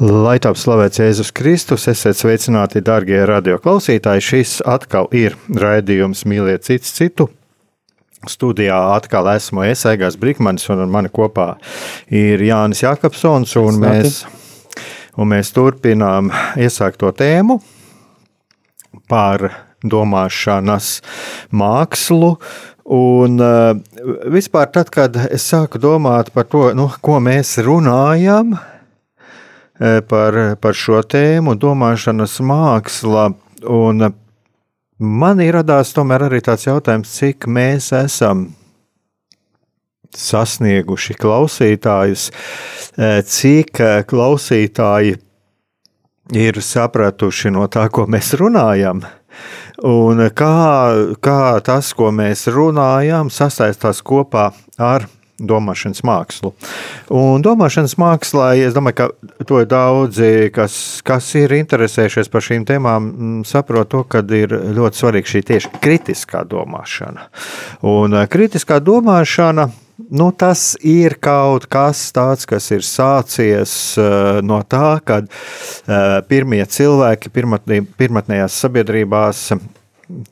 Lai top slavēts Jēzus Kristus, esiet sveicināti, darbie radioklausītāji. Šis atkal ir raidījums Mīliet cits citu. Studijā atkal esmu es, Egāns Brīsmanis, un mani kopā ir Jānis Jākapsons. Un mēs, un mēs turpinām iesākto tēmu par domāšanas mākslu. Un uh, vispār, tad, kad es sāku domāt par to, nu, ko mēs runājam, Eh, par, par šo tēmu, domāšanas māksla. Un man ir radās tomēr arī tāds jautājums, cik mēs esam sasnieguši klausītājus, eh, cik eh, klausītāji ir sapratuši no tā, ko mēs runājam. Un kā, kā tas, ko mēs runājam, sasaistās kopā ar domāšanas mākslu. Un domāšanas mākslā, es domāju, ka to ir daudzi, kas, kas ir interesējušies par šīm tēmām, mm, saprot to, ka ir ļoti svarīga šī tieši kritiskā domāšana. Un eh, kritiskā domāšana. Nu, tas ir kaut kas tāds, kas ir sācies uh, no tā, kad uh, pirmie cilvēki pirmatnē, pirmatnējās sabiedrībās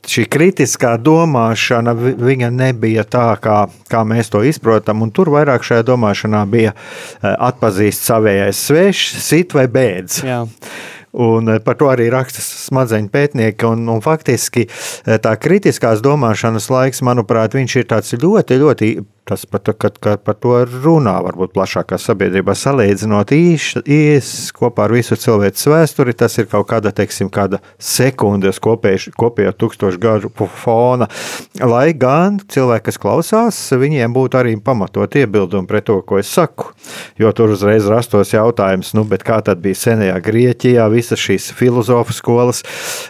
šī kritiskā domāšana viņa nebija tā, kā, kā mēs to izprotam. Tur vairāk šajā domāšanā bija eh, atpazīst savējais svešs, sit vai bēdz. Jā. Un eh, par to arī raksta smadzeņu pētnieki. Un, un faktiski eh, tā kritiskās domāšanas laiks, manuprāt, ir ļoti, ļoti tas pat, kad, kad par to runā, varbūt plašākā sabiedrībā, salīdzinot īsi kopā ar visu cilvēces vēsturi, tas ir kaut kāda, teiksim, kāda sekundes kopējā tūkstošu gadu fona. Lai gan cilvēki, kas klausās, viņiem būtu arī pamatot iebildumi pret to, ko es saku. Jo tur uzreiz rastos jautājums, nu, kā tad bija senajā Grieķijā, visas šīs filozofu skolas.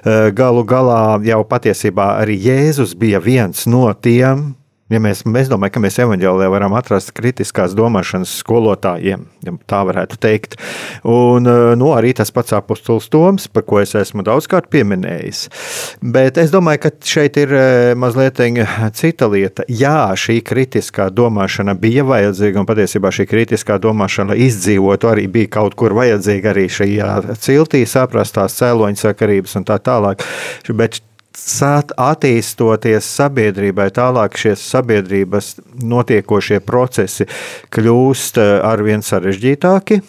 Eh, galu galā jau patiesībā arī Jēzus bija viens no tiem Ja mēs, mēs domājam, ka mēs evanģēlē varam atrast kritiskās domāšanas skolotājiem, ja tā varētu teikt. Un eh, nu, arī tas pats apustulis Toms, par ko es esmu daudzkārt pieminējis. Bet es domāju, ka šeit ir eh, mazliet cita lieta. Jā, šī kritiskā domāšana bija vajadzīga, un patiesībā šī kritiskā domāšana izdzīvot arī bija kaut kur vajadzīga arī šajā ciltī, saprast tās cēloņa sakarības un tā tālāk. Bet attīstoties sabiedrībai, tālāk šie sabiedrības notiekošie procesi kļūst eh, arvien sarežģītāki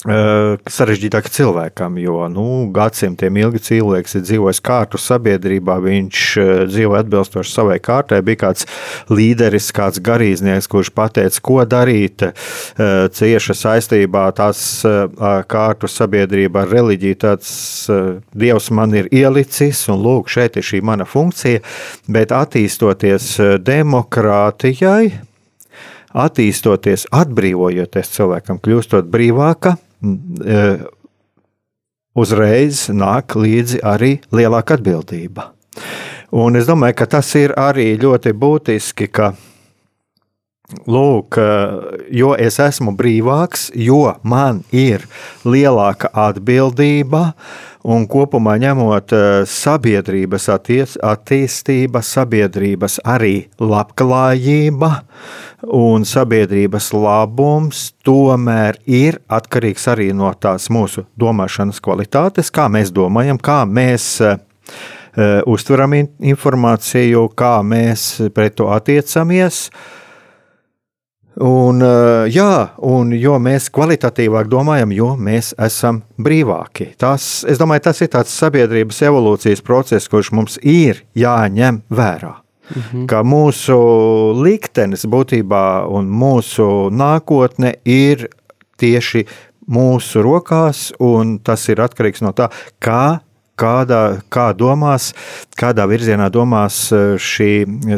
sarežģītāk cilvēkam, jo nu, gadsimtiem ilgi cilvēks ir dzīvojis kārtu sabiedrībā, viņš dzīvo atbilstoši savai kārtai. Bija kāds līderis, kāds garīdznieks, kurš pateica, ko darīt cieša saistībā tās kārtu sabiedrībā ar reliģiju. Tāds dievs man ir ielicis, un lūk, šeit ir šī mana funkcija, bet attīstoties demokrātijai, attīstoties, atbrīvojoties cilvēkam, kļūstot brīvākam, uzreiz nāk līdzi arī lielāka atbildība. Un es domāju, ka tas ir arī ļoti būtiski, ka Lūk, e, jo es esmu brīvāks, jo man ir lielāka atbildība, un kopumā ņemot e, sabiedrības attīstība, sabiedrības arī labklājība, uh, un sabiedrības labums tomēr ir atkarīgs arī no tās mūsu domāšanas kvalitātes, kā mēs domājam, kā mēs uh, uztveram informāciju, kā mēs pret to attiecamies. Un, jā, un jo mēs kvalitatīvāk domājam, jo mēs esam brīvāki. Tas, es domāju, tas ir tāds sabiedrības evolūcijas process, kurš mums ir jāņem vērā. Mhm. Ka mūsu liktenis būtībā un mūsu nākotne ir tieši mūsu rokās, un tas ir atkarīgs no tā, kā kādā, kā domās, kādā virzienā domās eh, šī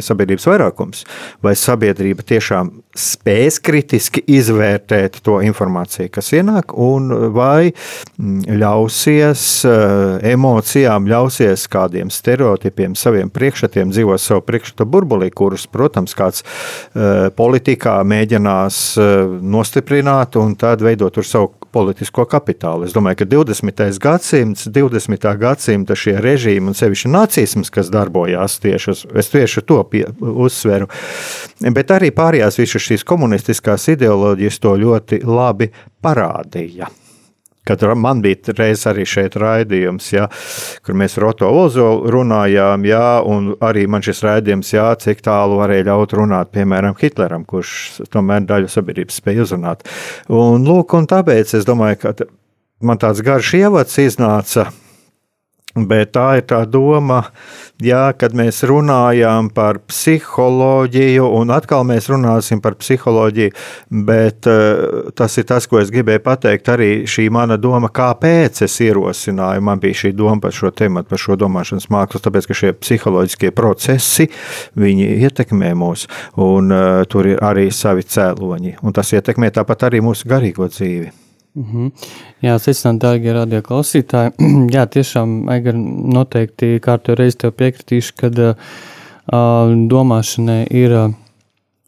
sabiedrības vairākums. Vai sabiedrība tiešām spēs kritiski izvērtēt to informāciju, kas ienāk, un vai mm, ļausies eh, emocijām, ļausies kādiem stereotipiem, saviem priekšstatiem, dzīvos savu priekšstatu burbulī, kurus, protams, kāds eh, politikā mēģinās nostiprināt un tad veidot tur savu politisko kapitālu. Es domāju, ka 20. gadsimts, 20. gadsimta šie režīmi un sevišķi nacisms, kas darbojās tieši uz, es tieši to pie, uzsveru, bet arī pārējās visas šīs komunistiskās ideoloģijas to ļoti labi parādīja. Kad man bija reiz arī šeit raidījums, ja, kur mēs Roto Ozolu runājām, ja, un arī man šis raidījums, ja, cik tālu varēja ļaut runāt, piemēram, Hitleram, kurš tomēr daļu sabiedrības spēja uzrunāt. Un, lūk, un tāpēc es domāju, ka man tāds garš ievads iznāca Bet tā ir tā doma, jā, kad mēs runājam par psiholoģiju, un atkal mēs runāsim par psiholoģiju, bet uh, tas ir tas, ko es gribēju pateikt. Arī šī mana doma, kāpēc es ierosināju, man bija šī doma par šo tēmu, par šo domāšanas mākslu, tāpēc, ka šie psiholoģiskie procesi, ietekmē mūs, un uh, tur ir arī savi cēloņi, un tas ietekmē tāpat arī mūsu garīgo dzīvi. Mm -hmm. Jā, secināt, dārgie radio klausītāji. Jā, tiešām, Egar, noteikti kārtīgi reizi tev piekritīšu, ka uh, domāšanai ir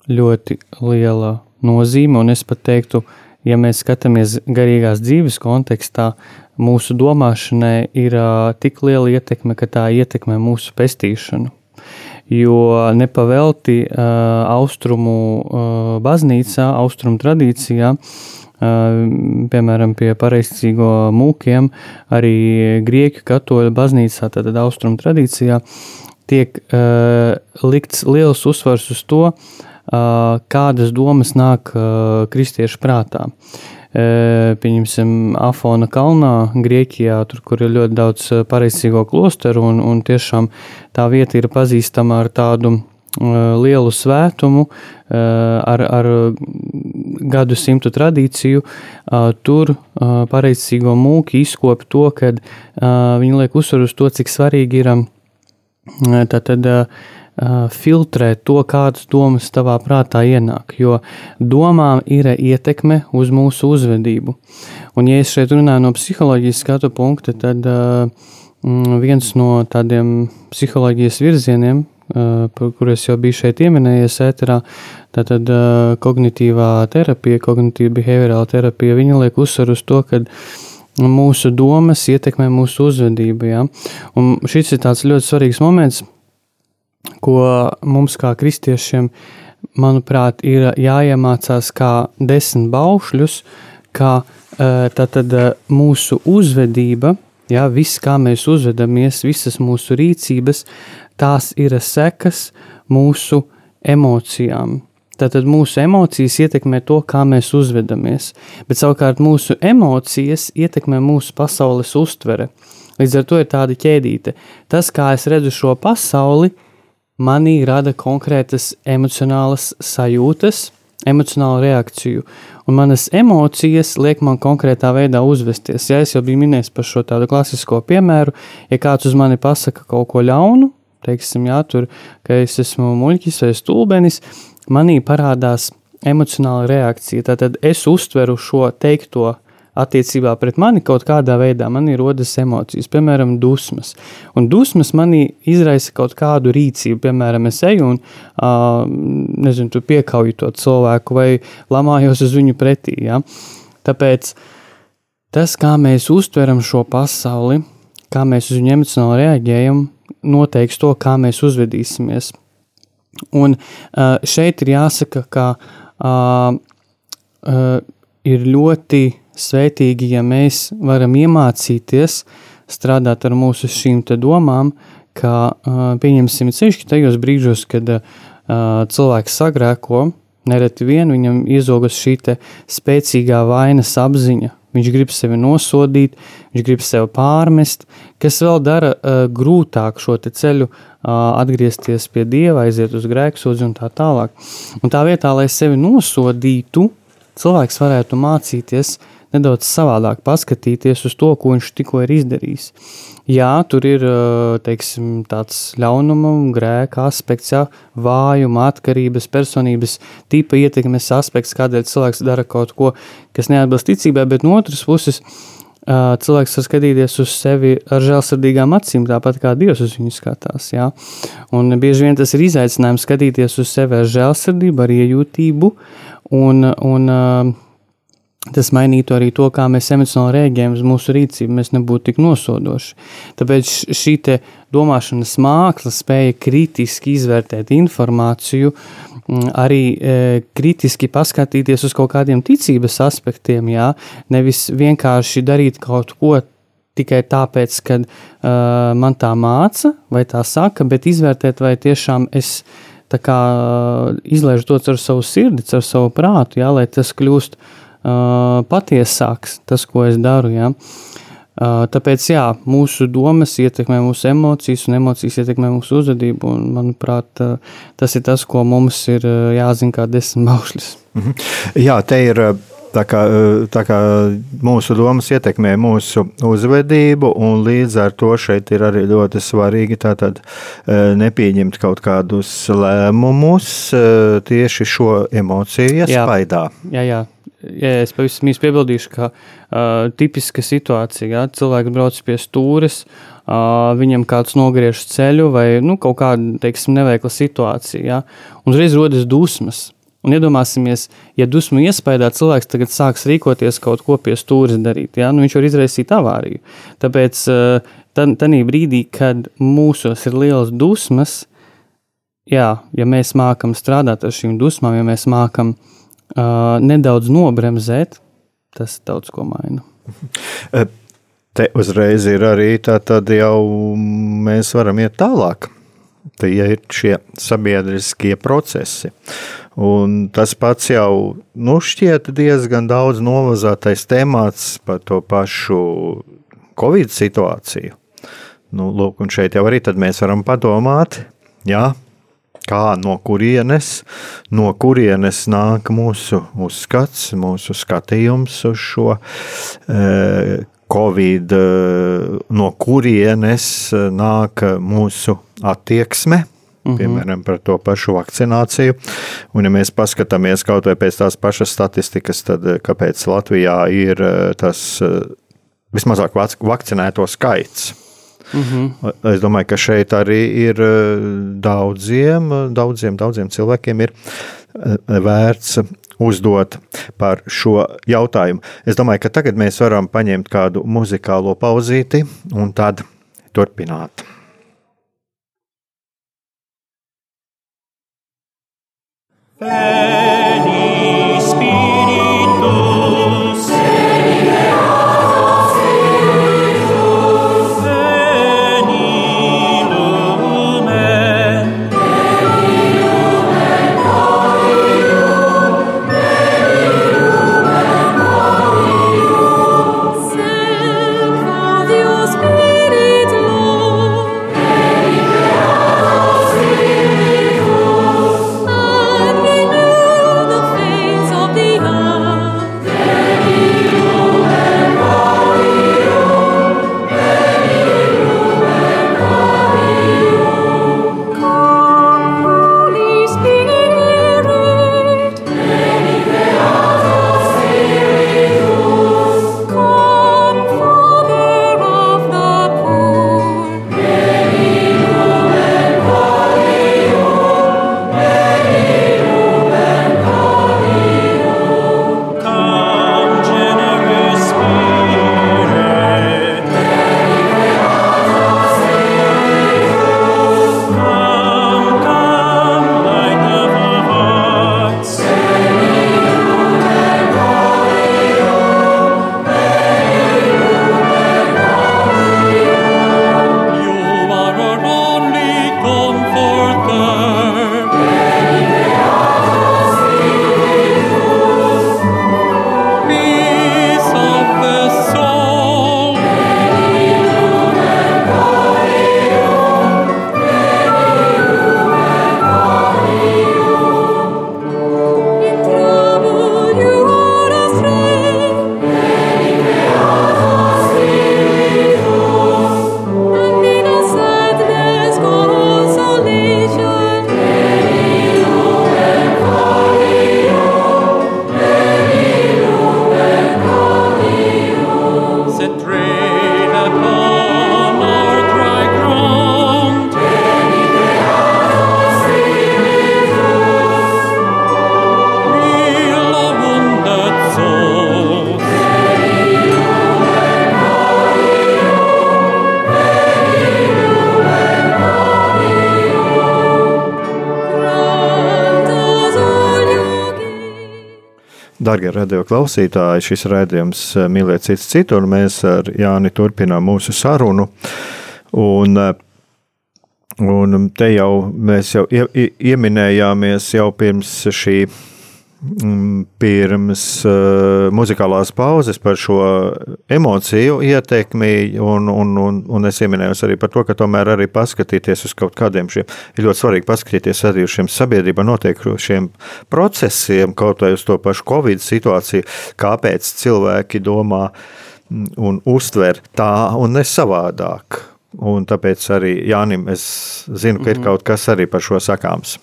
ļoti liela nozīme, un es pat teiktu, ja mēs skatāmies garīgās dzīves kontekstā, mūsu domāšanai ir uh, tik liela ietekme, ka tā ietekmē mūsu pestīšanu. Jo nepavelti uh, austrumu uh, baznīcā, austrumu tradīcijā, piemēram, pie pareizcīgo mūkiem, arī grieķu katoļu baznīcā, tātad austrumu tradīcijā, tiek uh, likts liels uzsvars uz to, uh, kādas domas nāk uh, kristiešu prātā. Uh, pieņemsim, Afona kalnā, Grieķijā, tur, kur ir ļoti daudz pareizcīgo klosteru, un, un tiešām tā vieta ir pazīstama ar tādu Eh, lielu svētumu, eh, ar, ar gadu simtu tradīciju, eh, tur pareizsīgo mūki izkop to, ka viņi liek uzsvaru uz to, cik svarīgi ir tātad filtrēt to, kādas domas tavā prātā ienāk, jo domām ir ietekme uz mūsu uzvedību. Un, ja es šeit runāju no psiholoģijas skatu punkta, tad viens no tādiem psiholoģijas virzieniem, par kuru es jau biju šeit pieminējies, ēterā, tātad kognitīvā terapija, kognitīva behaviorāla terapija, viņa liek uzsvaru uz to, ka mūsu domas ietekmē mūsu uzvedību. Ja? Un šis ir tāds ļoti svarīgs moments, ko mums kā kristiešiem, manuprāt, ir jāiemācās kā desmit baušļus, kā tātad mūsu uzvedība, ja, viss, kā mēs uzvedamies, visas mūsu rīcības, tās ir sekas mūsu emocijām. Tātad mūsu emocijas ietekmē to, kā mēs uzvedamies, bet savukārt mūsu emocijas ietekmē mūsu pasaules uztvere. Līdz ar to ir tāda ķēdīte. Tas, kā es redzu šo pasauli, manī rada konkrētas emocionālas sajūtas, emocionālu reakciju, un manas emocijas liek man konkrētā veidā uzvesties. Ja es jau biju minējis par šo tādu klasisko piemēru, ja kāds uz mani pasaka kaut ko ļaunu, teiksim, jā, tur, ka es esmu muļķis vai stulbenis, manī parādās emocionāla reakcija. Tad es uztveru šo teikto attiecībā pret mani kaut kādā veidā, man ir rodas emocijas, piemēram, dusmas. Un dusmas manī izraisa kaut kādu rīcību, piemēram, es eju un, uh, nezinu, piekauju to cilvēku vai lamājos uz viņu pretī. Ja? Tāpēc tas, kā mēs uztveram šo pasauli, kā mēs uz viņu emocionāli reaģējam, noteiks to, kā mēs uzvedīsimies. Un uh, šeit ir jāsaka, ka uh, uh, ir ļoti svētīgi, ja mēs varam iemācīties strādāt ar mūsu šīm domām, ka pieņemsim ceļš tajos brīžos, kad cilvēks sagrēko, Nereti vien viņam iezogas šī spēcīgā vainas apziņa. Viņš grib sevi nosodīt, viņš grib sevi pārmest, kas vēl dara uh, grūtāk šo ceļu uh, atgriezties pie dieva, aiziet uz grēksodzi un tā tālāk. Un tā vietā, lai sevi nosodītu, cilvēks varētu mācīties nedaudz savādāk paskatīties uz to, ko viņš tikko ir izdarījis. Jā, tur ir teiksim, tāds ļaunuma un grēka aspekts, jā, vājuma, atkarības, personības tipa ietekmes aspekts, kādēļ cilvēks dara kaut ko, kas neatbilst ticībai, bet no otras puses cilvēks var skatīties uz sevi ar žēlsirdīgām acīm, tāpat kā Dievs uz viņu skatās. Jā. Un bieži vien tas ir izaicinājums skatīties uz sevi ar žēlsirdību, ar iejūtību un, un tas mainītu arī to, kā mēs emocionāli rēģējam uz mūsu rīcību, mēs nebūtu tik nosodoši. Tāpēc šī domāšanas māksla spēja kritiski izvērtēt informāciju, arī e, kritiski paskatīties uz kaut kādiem ticības aspektiem, jā, nevis vienkārši darīt kaut ko tikai tāpēc, ka uh, man tā māca vai tā saka, bet izvērtēt, vai tiešām es kā, izlaižu to caur savu sirdi, caur savu prātu, jā, lai tas kļūst patiesāks tas, ko es daru. Ja? Tāpēc jā, mūsu domas ietekmē mūsu emocijas, un emocijas ietekmē mūsu uzvedību. Un, manuprāt, tas ir tas, ko mums ir jāzina kā desmit baušļus. Mhm. Jā, te ir. Tā kā, tā kā mūsu domas ietekmē mūsu uzvedību, un līdz ar to šeit ir arī ļoti svarīgi tātad, nepieņemt kaut kādus lēmumus tieši šo emociju iespaidā. Jā, jā, jā ja es pavisam īsti piebildīšu, ka uh, tipiska situācija, ja cilvēks brauc pie stūres, uh, viņam kāds nogriež ceļu vai nu, kaut kāda, teiksim, neveikla situācija, ja, uzreiz rodas dusmas. Un iedomāsimies, ja dusmu iespējā cilvēks tagad sāks rīkoties kaut ko pie stūres darīt, ja, nu viņš var izraisīt avāriju. Tāpēc tādā brīdī, kad mūsos ir liels dusmas, jā, ja mēs mākam strādāt ar šīm dusmām, ja mēs mākam uh, uh, nedaudz nobremzēt, tas daudz ko maina. Te uzreiz ir arī tā, tad jau mēs varam iet tālāk. Tie ir šie sabiedriskie procesi. Un tas pats jau nu, šķiet diezgan daudz novazātais temats par to pašu Covid situāciju. Nu, lūk, un šeit jau arī mēs varam padomāt, jā, kā no kurienes, no kurienes nāk mūsu uzskats, mūsu skatījums uz šo e, Covid, e, no kurienes nāk mūsu attieksme. Mm -hmm. Piemēram, par to pašu vakcināciju. Un, ja mēs paskatāmies kaut vai pēc tās pašas statistikas, tad e, kāpēc Latvijā ir e, tas vismazāk vakcinēto skaits? Mm -hmm. Es domāju, ka šeit arī ir eh, daudziem, daudziem, daudziem cilvēkiem ir eh, vērts uzdot par šo jautājumu. Es domāju, ka tagad mēs varam paņemt kādu muzikālo pauzīti un tad turpināt. Veni. Radio klausītāji, šis raidījums eh, mīlēt cits citu, un mēs ar Jāni turpinām mūsu sarunu. Un, eh, un te jau mēs jau ieminējāmies jau pirms šī pirms uh, muzikālās pauzes par šo emociju ietekmi, un, un, un, un es pieminēju arī par to, ka tomēr arī paskatīties uz kaut kādiem šiem, ir ļoti svarīgi paskatīties arī uz šiem sabiedrībā notiekošiem procesiem, kaut vai uz to pašu Covid situāciju, kāpēc cilvēki domā un uztver tā un ne savādāk. Un tāpēc arī Jānis, es zinu, ka ir mhm. kaut kas arī par šo sakāms.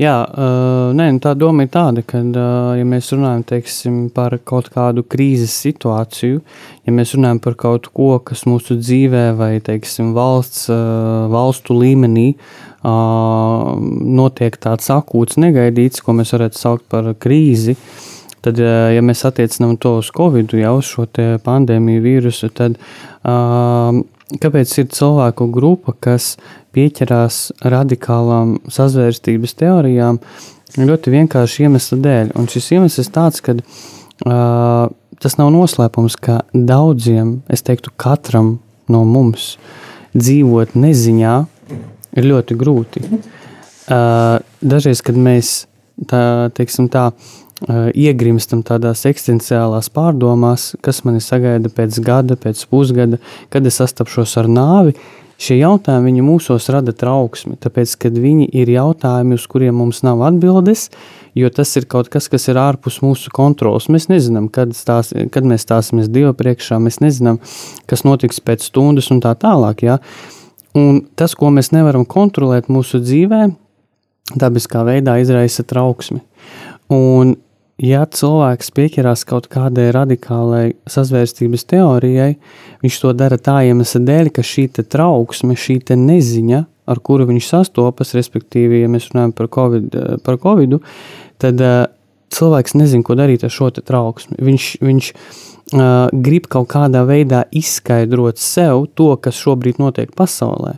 Jā, nē, nu tā doma ir tāda, ka, ja mēs runājam teiksim, par kaut kādu krīzes situāciju, ja mēs runājam par kaut ko, kas mūsu dzīvē vai teiksim, valsts, valstu līmenī notiek tāds akūts, negaidīts, ko mēs varētu saukt par krīzi, tad, ja mēs attiecinām to uz Covid, jau uz šo pandēmiju vīrusu, tad uh, kāpēc ir cilvēku grupa, kas pieķerās radikālām sazvērstības teorijām, ļoti vienkārši iemesla dēļ. Un šis iemesls ir tāds, ka uh, tas nav noslēpums, ka daudziem, es teiktu, katram no mums dzīvot neziņā ir ļoti grūti. Uh, dažreiz, kad mēs tā, teiksim, tā, iegrimstam tādās eksistenciālās pārdomās, kas mani sagaida pēc gada, pēc pusgada, kad es sastapšos ar nāvi. Šie jautājumi viņi mūsos rada trauksmi, tāpēc, kad viņi ir jautājumi, uz kuriem mums nav atbildes, jo tas ir kaut kas, kas ir ārpus mūsu kontrols. Mēs nezinām, kad, stās, kad mēs stāsimies Dieva priekšā, mēs nezinām, kas notiks pēc stundas un tā tālāk. Ja? Un tas, ko mēs nevaram kontrolēt mūsu dzīvē, dabiskā veidā izraisa trauksmi. Un ja cilvēks pieķerās kaut kādai radikālai sazvērstības teorijai, viņš to dara tā iemesla dēļ, ka šī trauksme, šī neziņa, ar kuru viņš sastopas, respektīvi, ja mēs runājam par Covid, par COVID tad uh, cilvēks nezina, ko darīt ar šo trauksmi. Viņš, viņš uh, grib kaut kādā veidā izskaidrot sev to, kas šobrīd notiek pasaulē.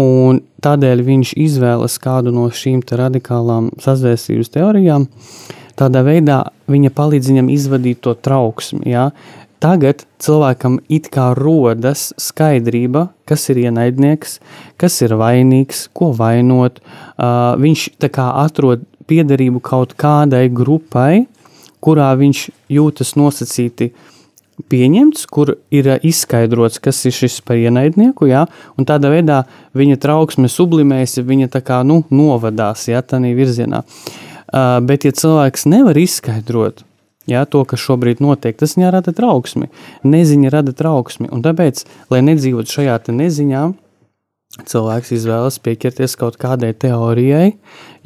Un tādēļ viņš izvēlas kādu no šīm radikālām sazvērstības teorijām, uh, Tādā veidā viņa palīdz viņam izvadīt to trauksmi. Ja? Tagad cilvēkam it kā rodas skaidrība, kas ir ienaidnieks, kas ir vainīgs, ko vainot. Uh, viņš atrod piederību kaut kādai grupai, kurā viņš jūtas nosacīti pieņemts, kur ir izskaidrots, kas ir šis par ienaidnieku, ja? un tādā veidā viņa trauksme sublimēs, ja viņa tā kā nu, novadās ja, tādā virzienā. Uh, bet, ja cilvēks nevar izskaidrot ja, to, kas šobrīd notiek, tas viņā rada trauksmi. Neziņa rada trauksmi. Un tāpēc, lai nedzīvotu šajā neziņā, cilvēks izvēlas pieķerties kaut kādai teorijai,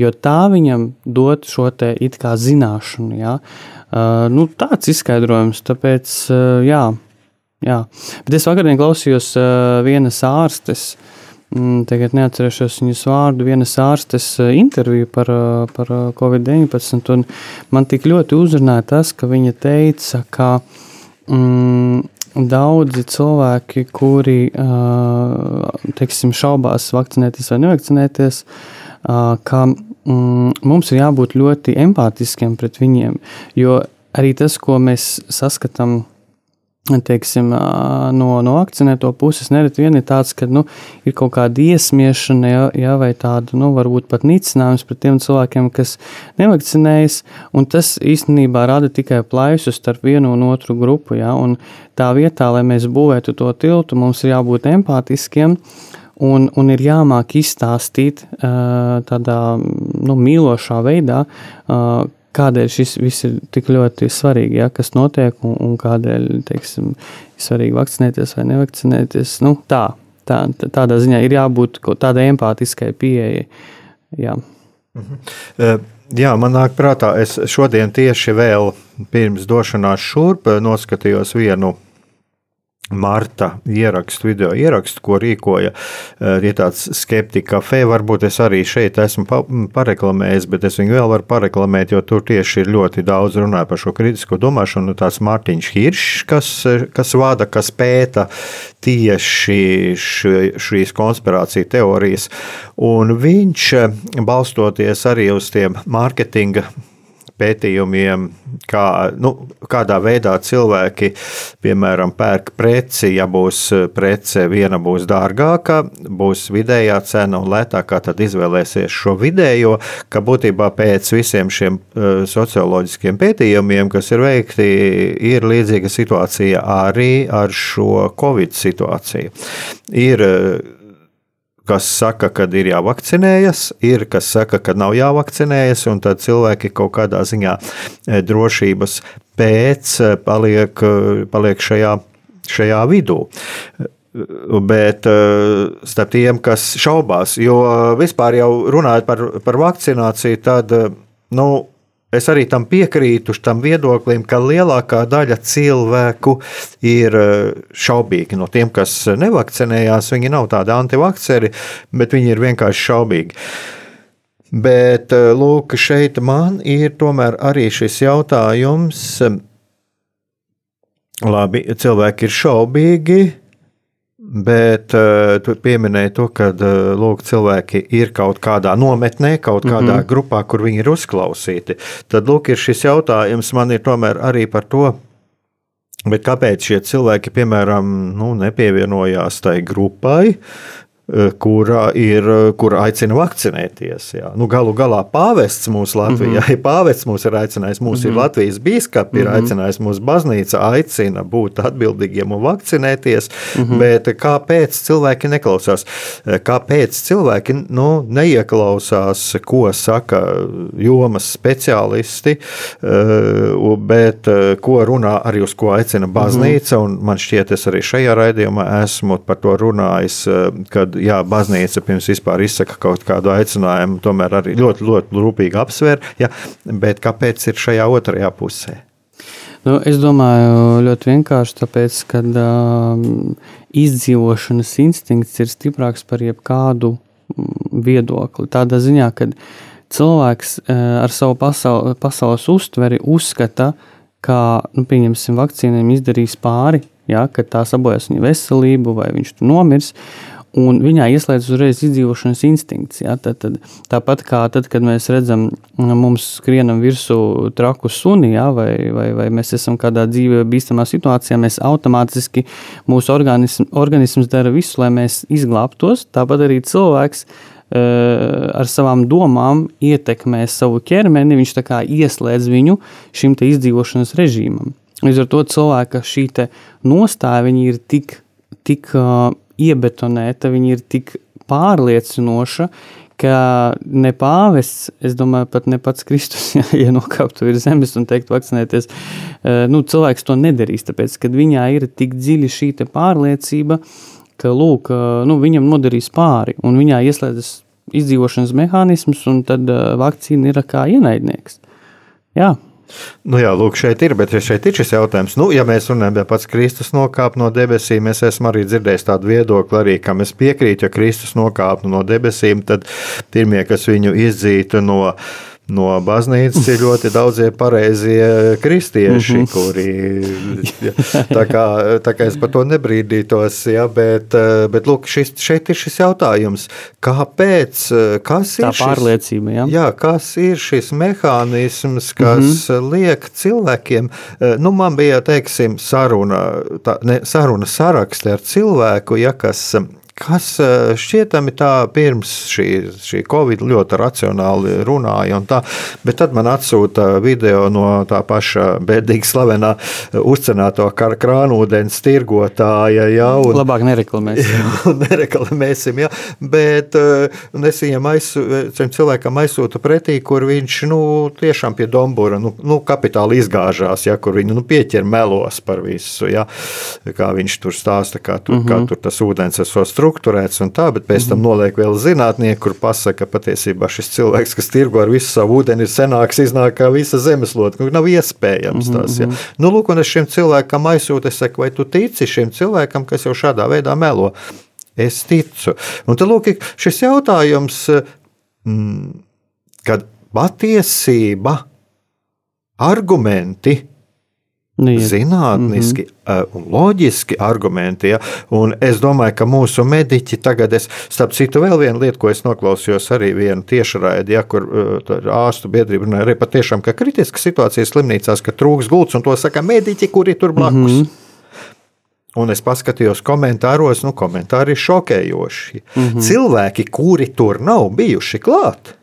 jo tā viņam dod šo te it kā zināšanu. Ja. Uh, nu, tāds izskaidrojums, tāpēc, uh, jā, jā. Bet es vakarā klausījos uh, vienas ārstes uh, tagad neatcerēšos viņas vārdu, vienas ārstes eh, interviju par, eh, par eh, Covid-19. Man tik ļoti uzrunāja tas, ka viņa teica, ka mm, daudzi cilvēki, kuri teiksim, šaubās vakcinēties vai nevakcinēties, ka mm, mums ir jābūt ļoti empātiskiem pret viņiem. Jo arī tas, ko mēs saskatām teiksim, no, no akcionēto puses nereti vien ir tāds, ka nu, ir kaut kāda iesmiešana, ja, ja, vai tāda, nu, varbūt pat nicinājums pret tiem cilvēkiem, kas nevakcinējas, tas īstenībā rada tikai plaisu starp vienu un otru grupu, ja, un tā vietā, lai mēs būvētu to tiltu, mums ir jābūt empātiskiem, un, un ir jāmāk izstāstīt tādā, nu, mīlošā veidā, kādēļ šis viss ir tik ļoti svarīgi, ja, kas notiek un, un kādēļ teiksim, ir svarīgi vakcinēties vai nevakcinēties. Nu, tā, tā, tādā ziņā ir jābūt tādai empātiskai pieejai. Jā. Mhm. Jā, man nāk prātā, es šodien tieši vēl pirms došanās šurp noskatījos vienu Marta ierakstu, video ierakstu, ko rīkoja ja eh, tāds skeptika kafē. Varbūt es arī šeit esmu pareklamējis, bet es viņu vēl varu pareklamēt, jo tur tieši ir ļoti daudz runāja par šo kritisko domāšanu. Tāds Mārtiņš Hiršs, kas, kas vada, kas pēta tieši šīs konspirāciju teorijas, un viņš balstoties arī uz tiem mārketinga pētījumiem, kā, nu, kādā veidā cilvēki, piemēram, pērk preci. Ja būs prece, viena būs dārgāka, būs vidējā cena un lētākā, tad izvēlēsies šo vidējo. Ka būtībā pēc visiem šiem uh, socioloģiskiem pētījumiem, kas ir veikti, ir līdzīga situācija arī ar šo Covid situāciju. Ir, uh, kas saka, ka ir jāvakcinējas, ir kas saka, ka nav jāvakcinējas, un tad cilvēki kaut kādā ziņā e, drošības pēc e, paliek, e, paliek šajā, šajā vidū. Bet starp tiem, kas šaubās, jo vispār jau runājot par, par vakcināciju, tad nu, Es arī tam piekrītu, tam viedoklim, ka lielākā daļa cilvēku ir eh, šaubīgi. No tiem, kas nevakcinējās, viņi nav tādi antivakceri, bet viņi ir vienkārši šaubīgi. Bet eh, lūk, šeit man ir arī šis jautājums. Labi, cilvēki ir šaubīgi, Bet uh, tu pieminēji to, ka uh, lūk, cilvēki ir kaut kādā nometnē, kaut kādā mm -hmm. grupā, kur viņi ir uzklausīti. Tad lūk, ir šis jautājums man ir tomēr arī par to. Bet kāpēc šie cilvēki, piemēram, nu, nepievienojās tai grupai, kura, ir, kura aicina vakcinēties. Jā. Nu, galu galā pāvests mūsu Latvijā, mm -hmm. pāvests mūs ir aicinājis, mūsu mm -hmm. ir mhm. Latvijas biskupi, ir mm -hmm. aicinājis mūsu baznīca, aicina būt atbildīgiem un vakcinēties, mm -hmm. bet kāpēc cilvēki neklausās? Eh, kāpēc cilvēki nu, neieklausās, ko saka jomas speciālisti, eh, bet ko runā arī uz ko aicina baznīca, mm -hmm. un man šķiet, es arī šajā raidījumā esmu par to runājis, kad jā, baznīca pirms vispār izsaka kaut kādu aicinājumu, tomēr arī ļoti, ļoti rūpīgi apsver. Ja, bet kāpēc ir šajā otrajā pusē? Nu, es domāju, ļoti vienkārši tāpēc, ka um, izdzīvošanas instinkts ir stiprāks par jebkādu viedokli. Tādā ziņā, ka cilvēks uh, ar savu pasauli, pasaules uztveri uzskata, ka, nu, pieņemsim, vakcīniem izdarīs pāri, ja, ka tā sabojās viņa veselību vai viņš tur nomirs. Un viņā ieslēdzas uzreiz izdzīvošanas instinkts. Ja? Tad, tad, tāpat kā tad, kad mēs redzam, mums skrienam virsū traku suni, ja? vai, vai, vai mēs esam kādā dzīvē bīstamā situācijā, mēs automātiski mūsu organism, organisms dara visu, lai mēs izglābtos. Tāpat arī cilvēks uh, ar savām domām ietekmē savu ķermeni, viņš ieslēdz viņu šim izdzīvošanas režīmam. Līdz ar to cilvēka šī nostāja ir tik, tik uh, iebetonēta, viņa ir tik pārliecinoša, ka ne pāvests, es domāju, pat ne pats Kristus, ja, ja nokāptu virs zemes un teikt, vakcinēties, eh, nu, cilvēks to nedarīs, tāpēc, ka viņā ir tik dziļi šī pārliecība, ka, lūk, eh, nu, viņam nodarīs pāri, un viņā ieslēdzas izdzīvošanas mehānisms, un tad eh, vakcīna ir kā ienaidnieks. Jā, Nu jā, lūk, šeit ir, bet šeit ir šis jautājums. Nu, ja mēs runājam, ja pats Kristus nokāpa no debesīm, es esmu arī dzirdējis tādu viedokli, arī, kam es piekrītu, ja Kristus nokāpa no debesīm, tad pirmie, kas viņu izdzītu no viņa no baznīcas ir ļoti daudzie pareizie kristieši, mm -hmm. kuri. Ja, tā, kā, tā kā es par to nebrīdītos, ja, bet, bet lūk, šis, šeit ir šis jautājums, kāpēc? Kas tā ir pārliecība? Šis, ja? jā, kas ir šis mehānisms, kas mm -hmm. liek cilvēkiem, nu, man bija, teiksim, saruna, tā, ne, saruna saraksti ar cilvēku, ja, kas kas eh, šķietami tā pirms šī, šī Covid ļoti racionāli runāja. Tā, bet tad man atsūta video no tā paša bēdīgi slavenā eh, uzcenāto krānūdens tirgotāja. Ja, un, Labāk nereklamēsim. Nereklamēsim, jā, bet eh, es viņam aizsūtu, cilvēkam aizsūtu pretī, kur viņš nu, tiešām pie Dombura nu, nu, kapitāli izgāžās, ja, kur viņu nu, pieķer melos par visu. Ja, kā viņš tur stāsta, kā tur, mm -hmm. kā mhm. tur tas ūdens esot struktūrā strukturēts un tā, bet pēc tam mhm. noliek vēl zinātnieki, kur pasaka, ka patiesībā šis cilvēks, kas tirgo ar visu savu ūdeni, ir senāks, iznāk kā visa zemeslode. Nu, nav iespējams tas. Ja. Mhm. Nu, lūk, un es šim cilvēkam aizsūtu, es saku, vai tu tici šim cilvēkam, kas jau šādā veidā melo? Es ticu. Un tad lūk, šis jautājums, mm, kad patiesība, argumenti Nu, zinātniski mm -hmm. un loģiski argumenti. Ja? Un es domāju, ka mūsu mediķi tagad, es, starp citu, vēl viena lieta, ko es noklausījos, arī viena tiešraidi, ja, kur ārstu biedrība runāja arī patiešām, ka kritiska situācija slimnīcās, ka trūks gults, un to saka mediķi, kuri tur blakus. Mm -hmm. Un es paskatījos komentāros, nu, komentāri ir šokējoši. Mm -hmm. Cilvēki, kuri tur nav bijuši klāt,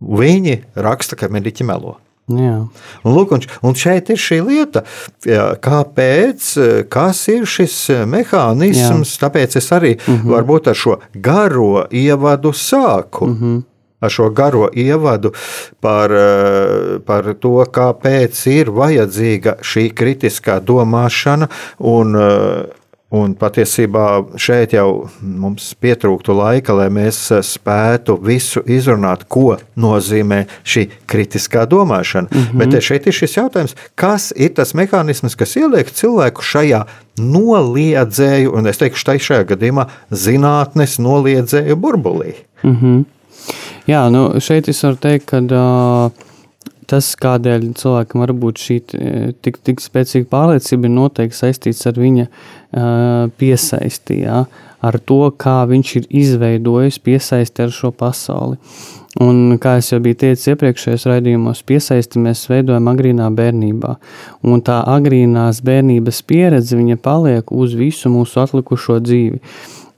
viņi raksta, ka mediķi melo. Un, lūk, un, un šeit ir šī lieta, kāpēc, kas ir šis mehānisms. Jā. Tāpēc es arī mm -hmm. varbūt ar šo garo ievadu sāku. Mm -hmm. Ar šo garo ievadu par, par to, kāpēc ir vajadzīga šī kritiskā domāšana un Un patiesībā šeit jau mums pietrūktu laika, lai mēs spētu visu izrunāt, ko nozīmē šī kritiskā domāšana. Mm -hmm. Bet šeit ir šis jautājums, kas ir tas mehānisms, kas ieliek cilvēku šajā noliedzēju, un es teikšu, tā šajā gadījumā zinātnes noliedzēju burbulī. Mm -hmm. Jā, nu šeit es varu teikt, ka. Uh tas, kādēļ cilvēkam var būt šī tik, tik spēcīga pārliecība, ir noteikti saistīts ar viņa uh, piesaisti, jā, ar to, kā viņš ir izveidojis piesaisti ar šo pasauli. Un, kā jau biju teicis iepriekšējos raidījumos, piesaisti mēs veidojam agrīnā bērnībā. Un tā agrīnās bērnības pieredze paliek uz visu mūsu atlikušo dzīvi.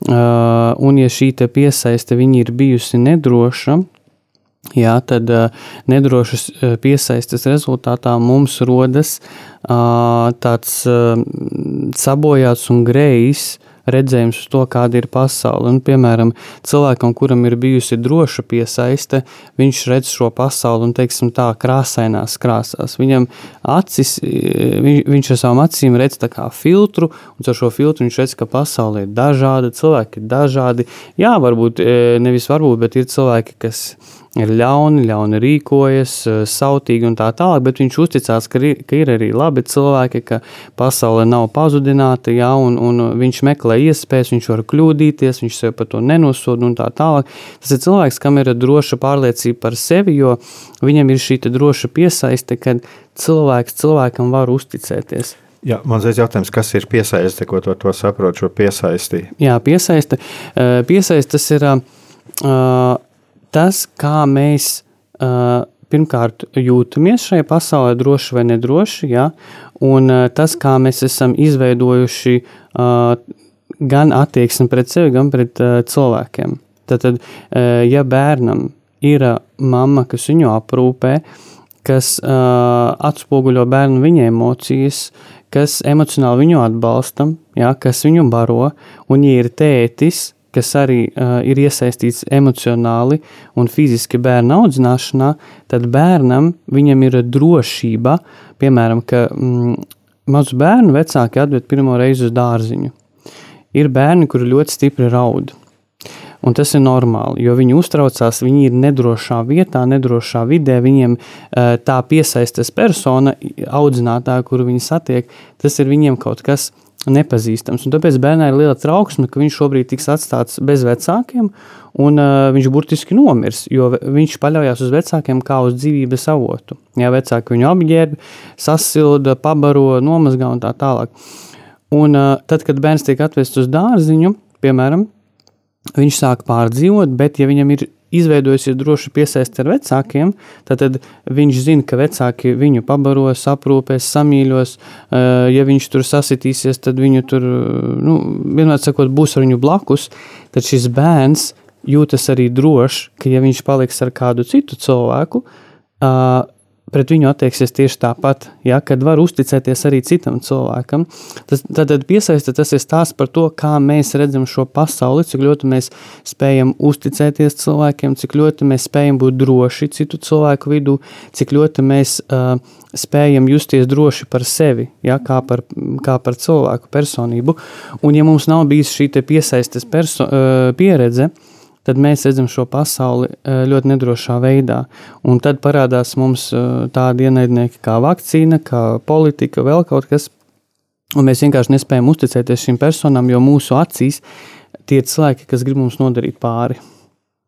Uh, un, ja šī piesaiste ir bijusi nedroša, Jā, tad uh, nedrošas uh, piesaistes rezultātā mums rodas tāds sabojāts un grējs redzējums uz to, kāda ir pasaule. Un, piemēram, cilvēkam, kuram ir bijusi droša piesaiste, viņš redz šo pasauli un, teiksim, tā krāsainās krāsās. Viņam acis, viņš, viņš ar savām acīm redz tā kā filtru, un ar šo filtru viņš redz, ka pasaule ir dažāda, cilvēki ir dažādi. Jā, varbūt nevis varbūt, bet ir cilvēki, kas ir ļauni, ļauni rīkojas, eh, sautīgi un tā tālāk, bet viņš uzticās, ka ir, ka ir arī labi cilvēki, ka pasaule nav pazudināta, jā, un, un viņš meklē iespējas, viņš var kļūdīties, viņš sev par to nenosoda un tā tālāk. Tas ir cilvēks, kam ir droša pārliecība par sevi, jo viņam ir šī droša piesaiste, kad cilvēks cilvēkam var uzticēties. Jā, man ir jautājums, kas ir piesaiste, ko to, to saprot, šo piesaisti? Jā, piesaiste. Eh, piesaiste tas ir uh, tas, kā mēs uh, pirmkārt jūtamies šajā pasaulē, droši vai nedroši, ja? un uh, tas, kā mēs esam izveidojuši uh, gan attieksmi pret sevi, gan pret uh, cilvēkiem. Tad, tad uh, ja bērnam ir uh, mamma, kas viņu aprūpē, kas uh, atspoguļo bērnu viņa emocijas, kas emocionāli viņu atbalsta, ja, kas viņu baro, un ja ir tētis, kas arī uh, ir iesaistīts emocionāli un fiziski bērna audzināšanā, tad bērnam ir drošība, piemēram, ka mm, mazu bērnu vecāki atved pirmo reizi uz dārziņu. Ir bērni, kuri ļoti stipri raud. Un tas ir normāli, jo viņi uztraucās, viņi ir nedrošā vietā, nedrošā vidē. Viņiem uh, tā piesaistas persona, audzinātāja, kuru viņi satiek, tas ir viņiem kaut kas nepazīstams. Un tāpēc bērnai ir liela trauksme, ka viņš šobrīd tiks atstāts bez vecākiem, un uh, viņš burtiski nomirs, jo viņš paļaujas uz vecākiem kā uz dzīvības avotu. Jā, vecāki viņu apģērb, sasilda, pabaro, nomazgā un tā tālāk. Un uh, tad, kad bērns tiek atvests uz dārziņu, piemēram, viņš sāk pārdzīvot, bet ja viņam ir izveidojusies droši piesaisti ar vecākiem, tad, viņš zina, ka vecāki viņu pabaros, aprūpēs, samīļos. Eh, ja viņš tur sasitīsies, tad viņu tur, nu, vienmēr sakot, būs ar viņu blakus. Tad šis bērns jūtas arī drošs, ka ja viņš paliks ar kādu citu cilvēku, eh, pret viņu attieksies tieši tāpat, ja, kad var uzticēties arī citam cilvēkam. Tas, tad, piesaista tas ir stāsts par to, kā mēs redzam šo pasauli, cik ļoti mēs spējam uzticēties cilvēkiem, cik ļoti mēs spējam būt droši citu cilvēku vidū, cik ļoti mēs uh, spējam justies droši par sevi, ja, kā, par, kā par cilvēku personību. Un ja mums nav bijis šī piesaistes perso, uh, pieredze, uh, tad mēs redzam šo pasauli eh, ļoti nedrošā veidā. Un tad parādās mums eh, tādi ienaidnieki kā vakcīna, kā politika, vēl kaut kas. Un mēs vienkārši nespējam uzticēties šīm personām, jo mūsu acīs tie cilvēki, kas grib mums nodarīt pāri.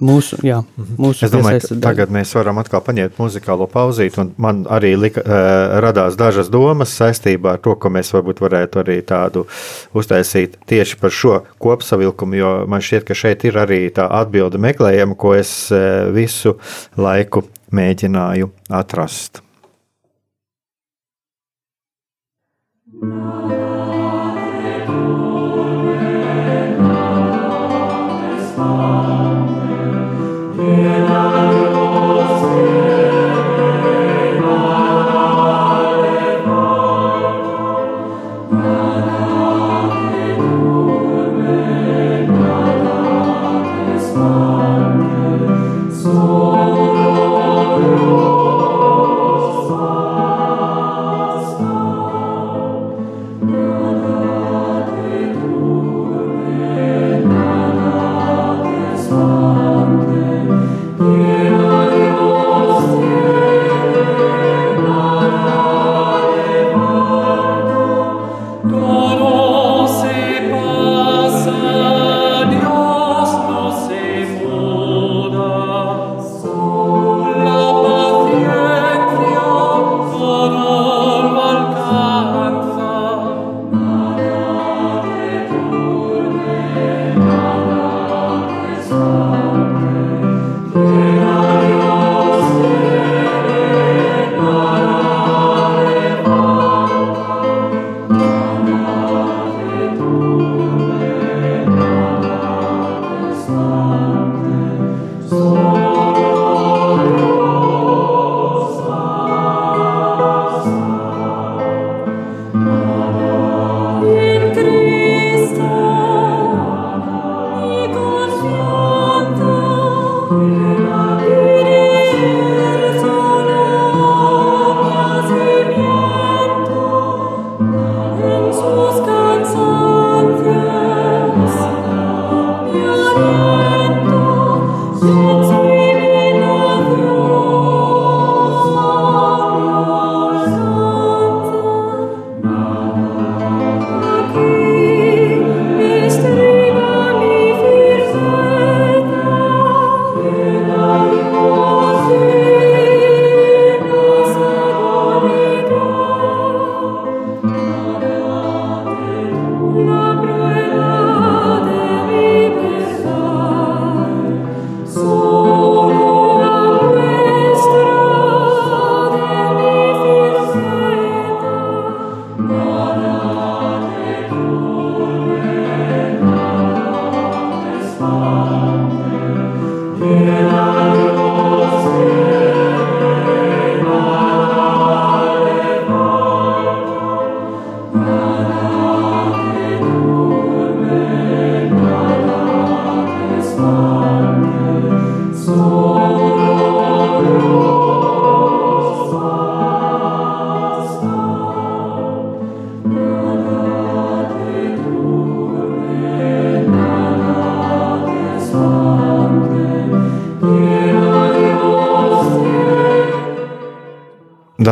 Mūsu, jā, mūsu Es domāju, ka tagad mēs varam atkal paņemt muzikālo pauzīti, un man arī lika, uh, radās dažas domas saistībā ar to, ka mēs varbūt varētu arī tādu uztaisīt tieši par šo kopsavilkumu, jo man šķiet, ka šeit ir arī tā atbilde meklējama, ko es uh, visu laiku mēģināju atrast. Todo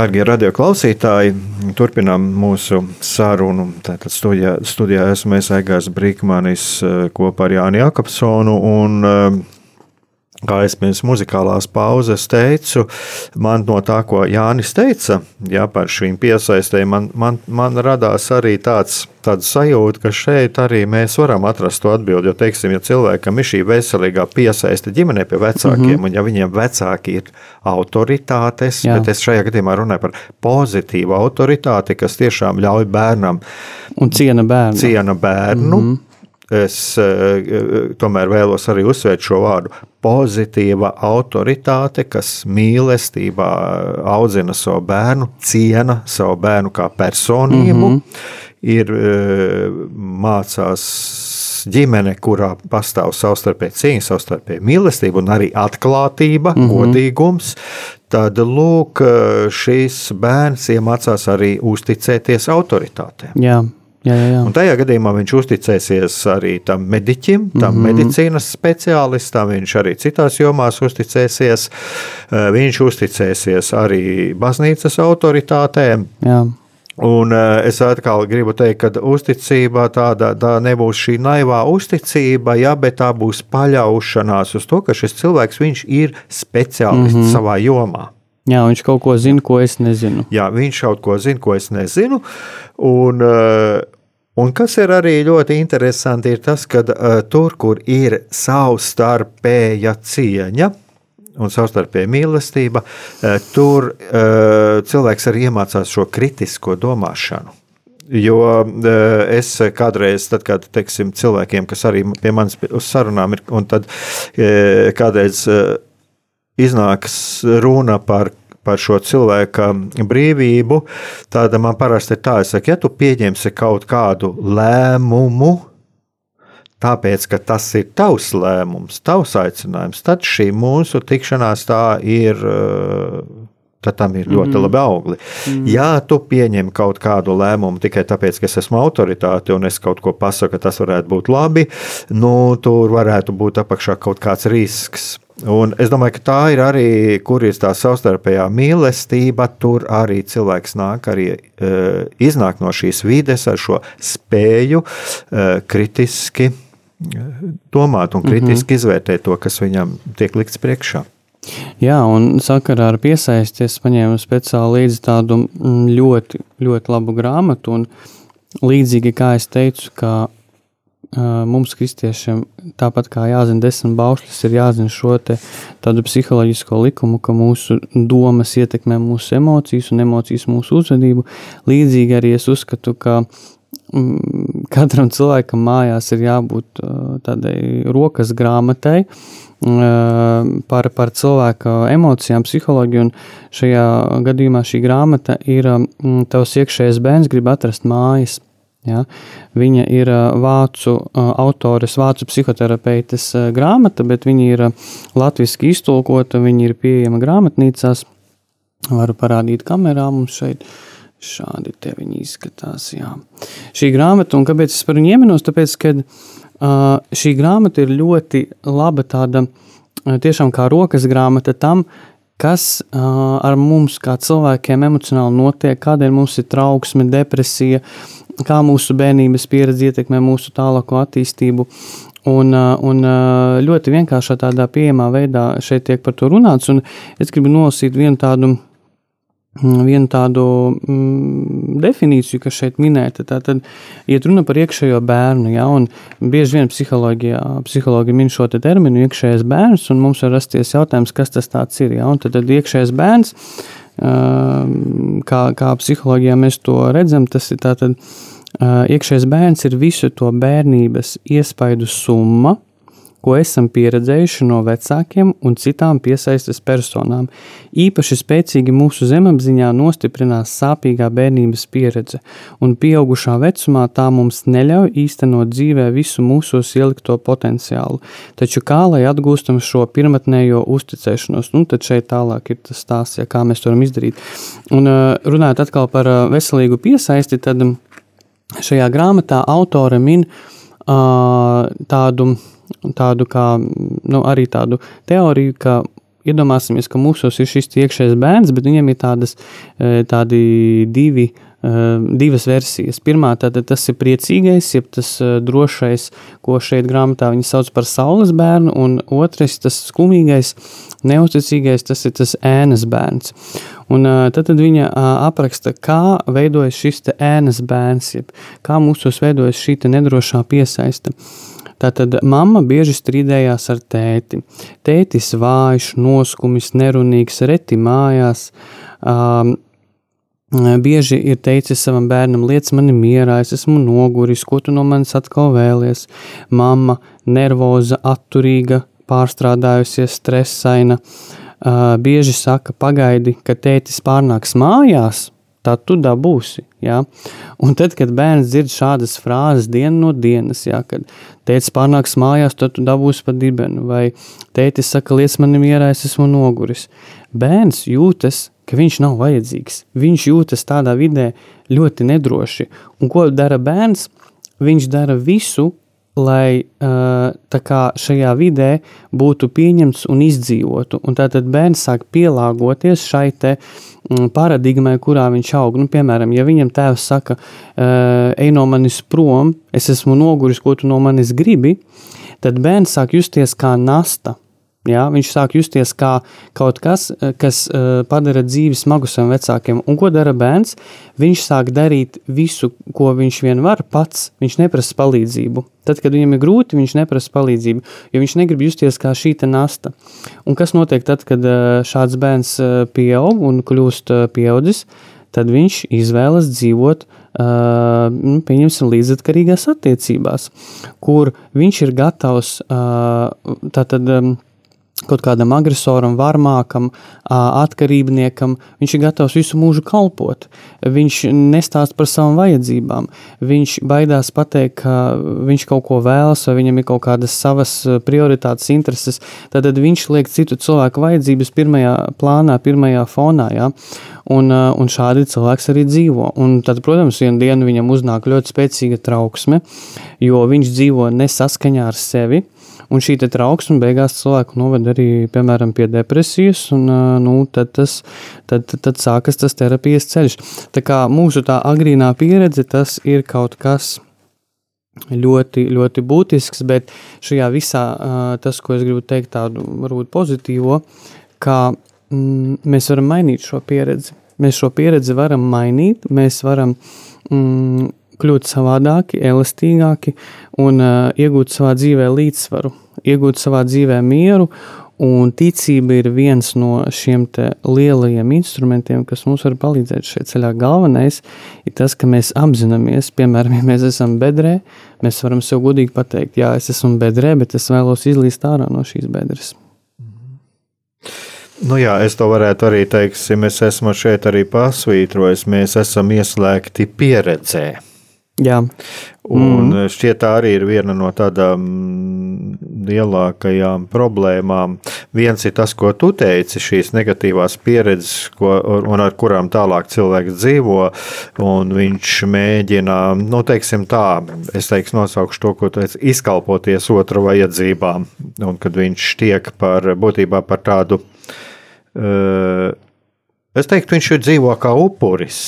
Dārgie radioklausītāji, turpinām mūsu sarunu. Tātad studijā, studijā esmu es Aigars Brīkmanis eh, kopā ar Jāni Jakobsonu. Un, eh, kā es pirms muzikālās pauzes teicu, man no tā, ko Jānis teica jā, par šīm piesaistēm, man, man, man radās arī tāds, tāds sajūta, ka šeit arī mēs varam atrast to atbildi. Jo, teiksim, ja cilvēkam ir šī veselīgā piesaiste ģimenei pie vecākiem, mm -hmm. un ja viņiem vecāki ir autoritātes, Jā. bet es šajā gadījumā runāju par pozitīvu autoritāti, kas tiešām ļauj bērnam Un ciena bērnu. ciena bērnu. Mm -hmm. Es uh, tomēr vēlos arī uzsvērt šo vārdu pozitīva autoritāte, kas mīlestībā audzina savu bērnu, ciena savu bērnu kā personību, mm -hmm. ir mācās ģimene, kurā pastāv savstarpēji cīņa, savstarpēji mīlestība un arī atklātība, mm -hmm. godīgums. Tad lūk, šīs bērns iemācās arī uzticēties autoritātēm. Jā, jā, jā. jā. Un tajā gadījumā viņš uzticēsies arī tam mediķim, tam mm -hmm. medicīnas speciālistam, viņš arī citās jomās uzticēsies. Viņš uzticēsies arī baznīcas autoritātēm. jā. Un es atkal gribu teikt, ka uzticība tāda tā nebūs šī naivā uzticība, ja, bet tā būs paļaušanās uz to, ka šis cilvēks viņš ir speciālists mm -hmm. savā jomā. Jā, viņš kaut ko zina, ko es nezinu. Jā, viņš kaut ko zina, ko es nezinu. Un, uh, un kas ir arī ļoti interesanti, ir tas, ka uh, tur, kur ir savstarpēja cieņa, un savstarpēja mīlestība, eh, tur eh, cilvēks arī iemācās šo kritisko domāšanu. Jo es kādreiz, tad, kad teiksim, cilvēkiem, kas arī pie manis uz sarunām ir, un tad kādreiz iznāks runa par par šo cilvēka brīvību, tad man parasti ir tā, saku, ja tu pieņemsi kaut kādu lēmumu, tāpēc, ka tas ir tavs lēmums, tavs aicinājums, tad šī mūsu tikšanās tā ir. Tad tam ir ļoti mm labi augli. Mm. Ja tu pieņem kaut kādu lēmumu tikai tāpēc, ka es esmu autoritāte un es kaut ko pasaku, tas varētu būt labi, nu, tur varētu būt apakšā kaut kāds risks. Un es domāju, ka tā ir arī, kur ir tā savstarpējā mīlestība. Tur arī cilvēks nāk, arī uh, iznāk no šīs vides ar šo spēju uh, kritiski domāt un kritiski mm -hmm. izvērtēt to, kas viņam tiek likts priekšā. Jā, un sakarā ar piesaisti es paņēmu speciāli līdzi tādu mm, ļoti, ļoti labu grāmatu. Un līdzīgi kā es teicu, ka mums, kristiešiem, tāpat kā jāzina desmit baušļus, ir jāzina šo tādu psiholoģisko likumu, ka mūsu domas ietekmē mūsu emocijas un emocijas mūsu uzvedību. Līdzīgi arī es uzskatu, ka mm, katram cilvēkam mājās ir jābūt uh, tādai rokas grāmatai uh, par, par cilvēka emocijām, psiholoģiju. Šajā gadījumā šī grāmata ir um, tavs iekšējais bērns, grib atrast mājas. Ja? Viņa ir uh, vācu uh, autores, vācu psihoterapeites uh, grāmata, bet viņa ir uh, latviešu iztulkota, viņa ir pieejama grāmatnīcās. Varu parādīt kamerā mums šeit. Šādi te viņi izskatās. Jā. Šī grāmata, un kāpēc es par viņu ieminos? Tāpēc, ka uh, šī grāmata ir ļoti laba tāda, uh, tiešām kā rokas grāmata tam, kas uh, ar mums, kā cilvēkiem, emocionāli notiek, mums ir trauksme, depresija, kā mūsu bērnības pieredze ietekmē mūsu tālāko attīstību. Un, uh, un uh, ļoti vienkāršā tādā pieejamā veidā šeit tiek par to runāts. Un es gribu nolasīt vienu tādu mm, vienu tādu mm, definīciju, kas šeit minēta. Tātad, iet runa par iekšējo bērnu, ja, bieži vien psiholoģijā, psihologi min šo te terminu iekšējais bērns, un mums var rasties jautājums, kas tas ir. Ja, tad, tad iekšējais bērns, ā, kā, kā psiholoģijā mēs to redzam, tas ir tātad, ā, iekšējais bērns ir visu to bērnības iespaidu summa, ko esam pieredzējuši no vecākiem un citām piesaistes personām. Īpaši spēcīgi mūsu zemapziņā nostiprinās sāpīgā bērnības pieredze, un pieaugušā vecumā tā mums neļauj īstenot dzīvē visu mūsos ielikto potenciālu. Taču kā lai atgūstam šo pirmotnējo uzticēšanos, nu tad šeit tālāk ir tas stāsts, ja kā mēs to varam izdarīt. Un runājot atkal par veselīgu piesaisti, tad šajā grāmatā autore min uh, tādu tādu kā, nu, arī tādu teoriju, ka iedomāsimies, ka mūsos ir šis iekšējais bērns, bet viņam ir tādas, tādi divi, divas versijas. Pirmā tātad tas ir priecīgais, jeb tas drošais, ko šeit grāmatā viņi sauc par saules bērnu, un otrais tas skumīgais, neusticīgais, tas ir tas ēnas bērns. Un tad, tad viņa apraksta, kā veidojas šis ēnas bērns, jeb kā mūsos veidojas šī nedrošā piesaista. Tātad mamma bieži strīdējās ar tēti. Tētis vājš, noskumis, nerunīgs, reti mājās. Um, Bieži ir teicis savam bērnam, liec mani mierā, es esmu noguris, ko tu no manis atkal vēlies. Mamma nervoza, atturīga, pārstrādājusies, stresaina. Uh, bieži saka, pagaidi, ka tētis pārnāks mājās, tad tu dabūsi. Ja? Un tad, kad bērns dzird šādas frāzes dienu no dienas, ja, kad tētis pārnāks mājās, tad tu dabūsi pa dibenu, vai tētis saka, liec mani mierā, es esmu noguris. Bērns jūtas, ka viņš nav vajadzīgs. Viņš jūtas tādā vidē ļoti nedroši. Un ko dara bērns? Viņš dara visu, lai uh, šajā vidē būtu pieņemts un izdzīvotu. Un tātad bērns sāk pielāgoties šai te mm, paradigmai, kurā viņš aug. Nu, piemēram, ja viņam tēvs saka, uh, ej no manis prom, es esmu noguris, ko tu no manis gribi, tad bērns sāk justies kā nasta. Ja, viņš sāk justies kā kaut kas, eh, kas uh, padara dzīvi smagu saviem vecākiem. Un ko dara bērns? Viņš sāk darīt visu, ko viņš vien var pats. Viņš neprasa palīdzību. Tad, kad viņam ir grūti, viņš neprasa palīdzību, jo viņš negrib justies kā šī nasta. Un kas notiek tad, kad uh, šāds bērns uh, pieaug un kļūst uh, pieaudzis? Tad viņš izvēlas dzīvot Uh, nu, pieņemsim, līdzatkarīgās attiecībās, kur viņš ir gatavs uh, tātad. Um, kaut kādam agresoram, varmākam, atkarībniekam. Viņš ir gatavs visu mūžu kalpot. Viņš nestāst par savām vajadzībām. Viņš baidās pateikt, ka viņš kaut ko vēlas, vai viņam ir kaut kādas savas prioritātes, intereses. Tad viņš liek citu cilvēku vajadzības pirmajā plānā, pirmajā fonā. Ja? Un, un šādi cilvēks arī dzīvo. Un tad, protams, vienā dienā viņam uznāk ļoti spēcīga trauksme, jo viņš dzīvo nesaskaņā ar sevi. Un šī trauksme beigās cilvēku noved arī piemēram, pie depresijas, un nu, tad, tas, tad, tad sākas tas terapijas ceļš. Tā kā mūsu tā agrīnā pieredze, tas ir kaut kas ļoti, ļoti būtisks, bet šajā visā tas, ko es gribu teikt, tādu varbūt pozitīvo, ka mm, mēs varam mainīt šo pieredzi. Mēs šo pieredzi varam mainīt, mēs varam mm, kļūt savādāki, elastīgāki un uh, iegūt savā dzīvē līdzsvaru, iegūt savā dzīvē mieru. Un ticība ir viens no šiem lielajiem instrumentiem, kas mums var palīdzēt šajā ceļā. Galvenais ir tas, ka mēs apzināmies, piemēram, ja mēs esam bedrē, mēs varam sev godīgi pateikt, jā, es esmu bedrē, bet es vēlos izlīst ārā no šīs bedres. Nu jā, es to varētu arī teikt, ja mēs esam šeit arī pasvītrojis, mēs esam ieslēgti pieredzē. Jā. Un mm. šķiet, tā arī ir viena no tādām lielākajām problēmām. Viens ir tas, ko tu teici, šīs negatīvās pieredzes, ko, un ar kurām tālāk cilvēks dzīvo, un viņš mēģina, nu, teiksim tā, es teikšu, nosaukšu to, ko tu teici, izkalpoties otra vajadzībām, un kad viņš tiek par, būtībā par tādu, uh, es teiktu, viņš dzīvo kā upuris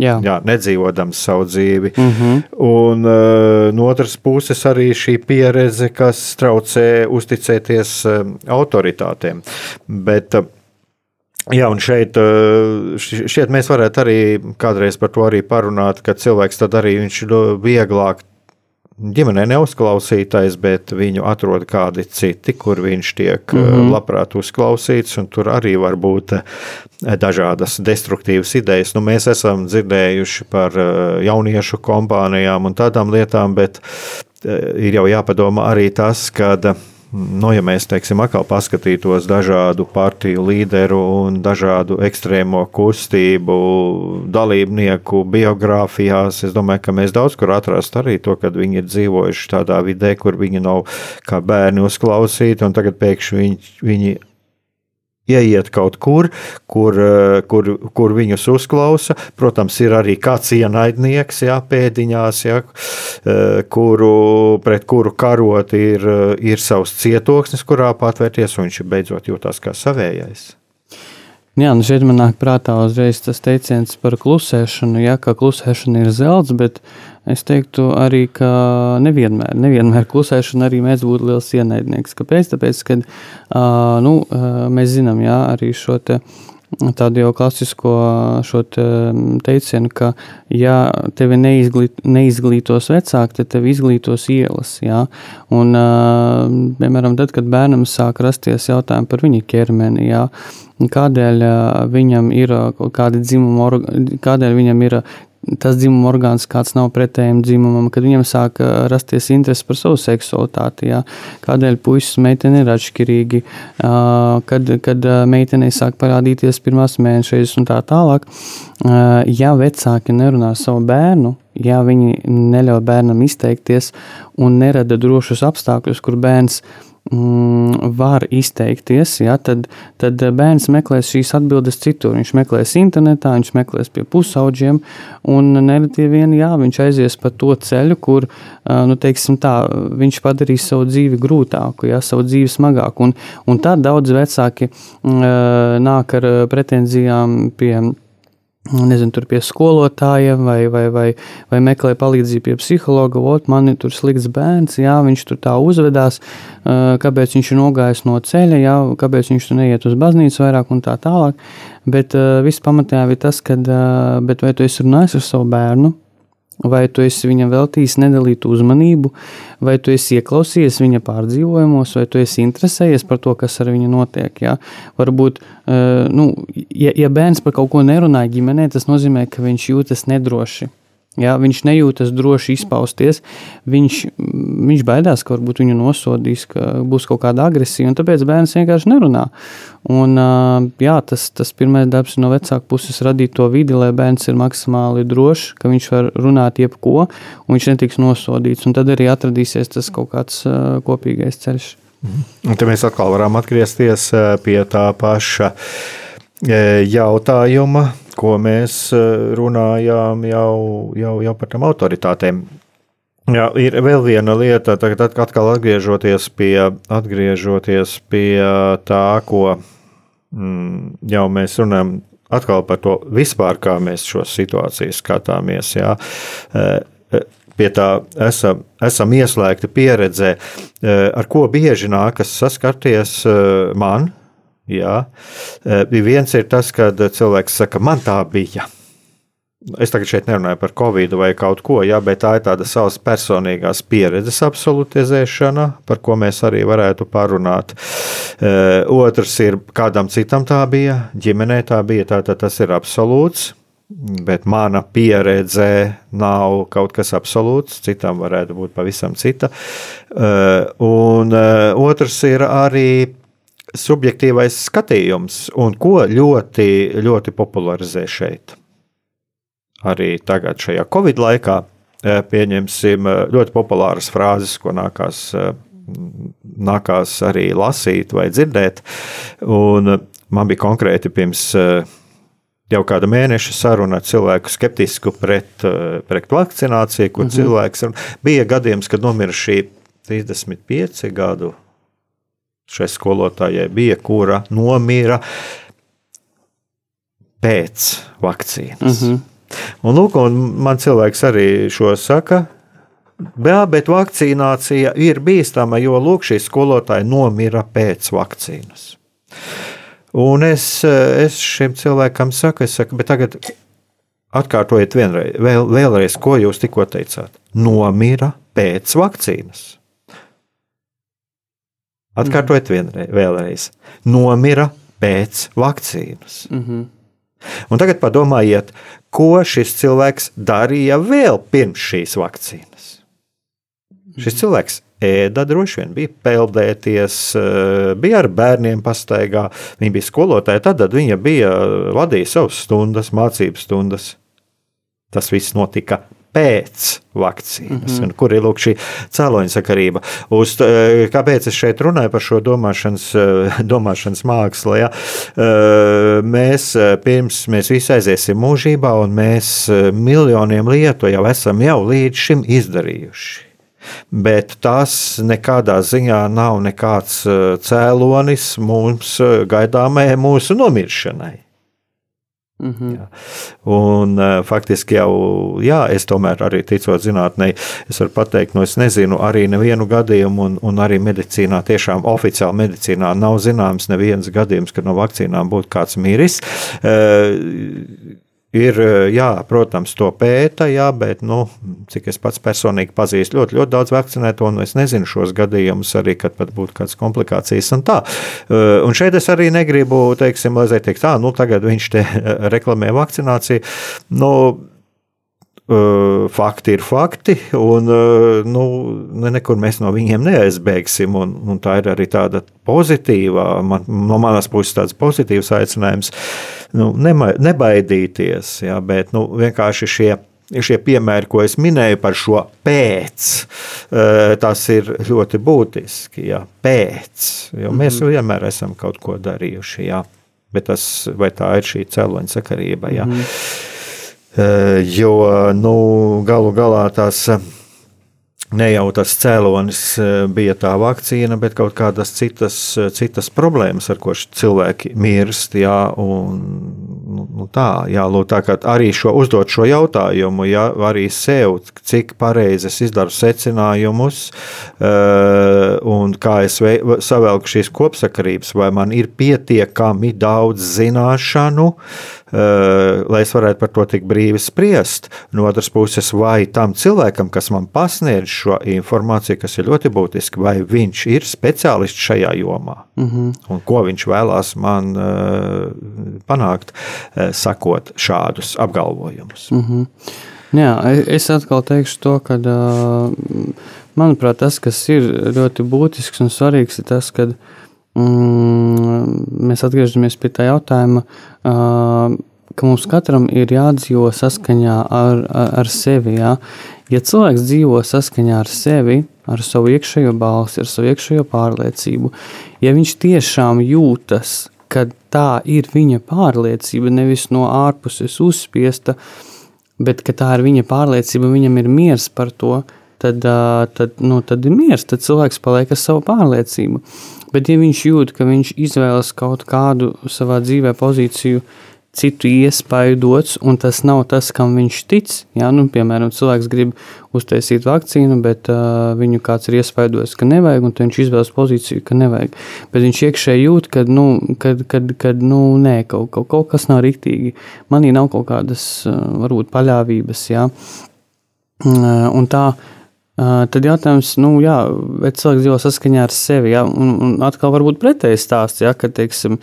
Jā. Jā, nedzīvodams savu dzīvi. Mm -hmm. Un uh, no otras puses arī šī pieredze, kas traucē uzticēties uh, autoritātēm. Bet, uh, Jā, un šeit, šeit mēs varētu arī kādreiz par to arī parunāt, ka cilvēks tad arī viņš vieglāk ģimenē neuzklausītais, bet viņu atrod kādi citi, kur viņš tiek mm -hmm. labprāt uzklausīts, un tur arī var būt eh, dažādas destruktīvas idejas. Nu, mēs esam dzirdējuši par eh, jauniešu kompānijām un tādām lietām, bet ir jau jāpadomā arī tas, ka Nu, ja mēs teiksim, atkal paskatītos dažādu partiju līderu un dažādu ekstrēmo kustību dalībnieku biogrāfijās, es domāju, ka mēs daudz kur atrast arī to, ka viņi ir dzīvojuši tādā vidē, kur viņi nav kā bērni uzklausīti, un tagad pēkšņi viņi, viņi ieiet kaut kur, kur, eh, kur, kur viņus uzklausa. Protams, ir arī kāds ienaidnieks, jā, pēdiņās, jā, eh, kuru, pret kuru karot ir, eh, ir savs cietoksnis, kurā patvērties, un viņš beidzot jūtas kā savējais. Jā, nu šeit man nāk prātā uzreiz tas teiciens par klusēšanu, ja, ka klusēšana ir zelts, bet Es teiktu arī, ka nevienmēr, nevienmēr klusēšana arī mēdz būt liels ienaidnieks. Kāpēc? Tāpēc, ka uh, nu, uh, mēs zinām, jā, arī šo te tādu jau klasisko te teicienu, ka, ja tevi neizglīt, neizglītos vecāki, tad tevi izglītos ielas. Jā? Un, piemēram, tad, kad bērnam sāk rasties jautājumi par viņa ķermeni, jā? kādēļ viņam ir kādi dzimuma, kādēļ viņam ir tas dzimuma orgāns, kāds nav pretējam dzimumam, kad viņam sāk rasties interese par savu seksualitāti. Jā. Kādēļ puisis un meitene ir atšķirīgi, kad, kad meitenei sāk parādīties pirmās mēnešas un tā tālāk. Ja vecāki nerunā savu bērnu, ja viņi neļauj bērnam izteikties un nerada drošus apstākļus, kur bērns mm, var izteikties, ja, tad, tad bērns meklēs šīs atbildes citur. Viņš meklēs internetā, viņš meklēs pie pusauģiem, un nereti vien jā, viņš aizies pa to ceļu, kur nu, tā, viņš padarīs savu dzīvi grūtāku, ja, savu dzīvi smagāku. Un, un tad daudz vecāki nāk ar pretenzijām pie nezinu, tur pie skolotājiem vai, vai, vai, vai meklē palīdzību pie psihologa. Ot, man ir slikts bērns, jā, viņš tur tā uzvedās, kāpēc viņš ir nogājis no ceļa, jā, kāpēc viņš tur neiet uz baznīcu vairāk un tā tālāk. Bet viss pamatā ir tas, ka vai tu esi runājis ar savu bērnu, Vai tu esi viņam veltījis nedalītu uzmanību, vai tu esi ieklausījies viņa pārdzīvojumos, vai tu esi interesējies par to, kas ar viņu notiek. Ja? Varbūt, nu, ja, ja bērns par kaut ko nerunā ģimenē, tas nozīmē, ka viņš jūtas nedroši. Ja, viņš nejūtas droši izpausties, viņš, viņš baidās, ka varbūt viņu nosodīs, ka būs kaut kāda agresija, un tāpēc bērns vienkārši nerunā. Un, jā, tas, tas pirmais darbs no vecāka puses radīt to vidi, lai bērns ir maksimāli drošs, ka viņš var runāt jebko, un viņš netiks nosodīts. Tad arī atradīsies tas kaut kāds kopīgais ceļš. Mhm. Un te mēs atkal varam atgriezties pie tā paša jautājuma, ko mēs eh, runājām jau, jau, jau par tām autoritātēm. Jā, ir vēl viena lieta, tagad atkal atgriežoties pie, atgriežoties pie tā, ko mm, jau mēs runājam. Atkal par to vispār, kā mēs šo situāciju skatāmies. Jā. Eh, pie tā esam, esam ieslēgti pieredzē, ar ko bieži nākas saskarties man, Jā. Eh, viens ir tas, kad cilvēks saka, man tā bija. Es tagad šeit nerunāju par covid vai kaut ko, jā, bet tā ir tāda savas personīgās pieredzes absolutizēšana, par ko mēs arī varētu parunāt. Eh, otrs ir, kādam citam tā bija, ģimenē tā bija, tātad tas ir absolūts. Bet mana pieredze nav kaut kas absolūts, citam varētu būt pavisam cita. Eh, un otrs ir arī subjektīvais skatījums, un ko ļoti, ļoti popularizē šeit. Arī tagad, šajā Covid laikā, e, pieņemsim e, ļoti populāras frāzes, ko nākās, e, nākās arī lasīt vai dzirdēt. Un man bija konkrēti pirms jau kāda mēneša saruna ar cilvēku skeptisku pret, pret vakcināciju, kur -hmm. cilvēks bija gadījums, kad nomira šī 35 gadu šai skolotājai bija, kura nomira pēc vakcīnas. Mm -hmm. Un, lūk, un man cilvēks arī šo saka. Jā, bet vakcinācija ir bīstama, jo lūk, šī skolotāja nomira pēc vakcīnas. Un es, es šim cilvēkam saku, es saku, bet tagad atkārtojiet vienreiz, vēl, vēlreiz, ko jūs tikko teicāt. Nomira pēc vakcīnas. Atkārtojiet vienreiz, vēlreiz. Nomira pēc vakcīnas. Mm -hmm. Un tagad padomājiet, ko šis cilvēks darīja vēl pirms šīs vakcīnas. Mm -hmm. Šis cilvēks ēda, droši vien bija peldēties, eh, bija ar bērniem pastaigā. Viņa bija skolotāja, tad, tad viņa bija vadīja savas stundas, mācības stundas. Tas viss notika pēc vakcīnas, mm -hmm. kur ir lūk, šī cēloņa sakarība. Uz, kāpēc es šeit runāju par šo domāšanas, domāšanas mākslu? Ja? Mēs pirms mēs visi aiziesim mūžībā, un mēs miljoniem lietu jau esam jau līdz šim izdarījuši. Bet tas nekādā ziņā nav nekāds cēlonis mums gaidāmajai mūsu nomiršanai. -hmm. jā. Un, uh, faktiski jau, jā, es tomēr arī ticot zinātnē, es varu pateikt, no es nezinu arī nevienu gadījumu, un, un arī medicīnā, tiešām oficiāli medicīnā nav zināms neviens gadījums, kad no vakcīnām būtu kāds miris. Uh, Ir, eh, jā, protams, to pēta, jā, bet, nu, cik es pats personīgi pazīstu, ļoti, ļoti daudz vakcinēto, un es nezinu šos gadījumus arī, kad pat būtu kādas komplikācijas un tā. Eh, un šeit es arī negribu, teiksim, lai teikt, tā, nu, tagad viņš te reklamē vakcināciju. Nu, fakti ir fakti, un nu, nekur mēs no viņiem neaizbēgsim. Un, un tā ir arī tāda pozitīva, man, no manas puses tāds pozitīvs aicinājums, nu, nema, nebaidīties, jā, bet nu, vienkārši šie šie piemēri, ko es minēju par šo pēc, tas ir ļoti būtiski. Jā, pēc, jo mēs Mhm. vienmēr esam kaut ko darījuši. Jā. Bet tas, vai tā ir šī cēloņa sakarība? Jā. Mhm. Eh, Jo nu, galu galā tās eh, ne jau tas cēlonis eh, bija tā vakcīna, bet kaut kādas citas, eh, citas problēmas, ar ko cilvēki mirst. Jā, un, nu, nu tā, jā, lūk, tā kā arī šo, uzdot šo jautājumu, jā, arī sev, cik pareizi es izdaru secinājumus, eh, un kā es savelku šīs kopsakarības, vai man ir pietiekami daudz zināšanu, lai es varētu par to tik brīvi spriest. No otras puses, vai tam cilvēkam, kas man pasniedz šo informāciju, kas ir ļoti būtiski, vai viņš ir speciālists šajā jomā, Mhm. un ko viņš vēlās man eh, panākt, eh, sakot šādus apgalvojumus. Mhm. Jā, e- es atkal teikšu to, ka, manuprāt, tas, kas ir ļoti būtisks un svarīgs, ir tas, ka mm, mēs atgriežamies pie tā jautājuma, ā, ka mums katram ir jādzīvo saskaņā ar, ar, ar sevi. Jā. Ja cilvēks dzīvo saskaņā ar sevi, ar savu iekšējo balsi, ar savu iekšējo pārliecību, ja viņš tiešām jūtas, ka tā ir viņa pārliecība, nevis no ārpuses uzspiesta, bet ka tā ir viņa pārliecība, viņam ir miers par to, tad, tad, nu, tad ir miers, tad cilvēks paliek ar savu pārliecību. Bet, ja viņš jūt, ka viņš izvēlas kaut kādu savā dzīvē pozīciju, citu iespēju dots, un tas nav tas, kam viņš tic. Jā, nu, piemēram, cilvēks grib uztaisīt vakcīnu, bet uh, viņu kāds ir iespējams, ka nevajag, un viņš izvēlas pozīciju, ka nevajag. Bet viņš iekšēji jūt, ka, nu, kad, kad, kad nu, nē, kaut, kaut, kaut kas nav rīktīgi. Manī nav kaut kādas, uh, varbūt, paļāvības. Jā. Uh, un tā, uh, tad jautājums, nu, jā, vai cilvēks dzīvo saskaņā ar sevi, jā, un, un atkal varbūt pretējs stāsts, jā, ka, teiksim,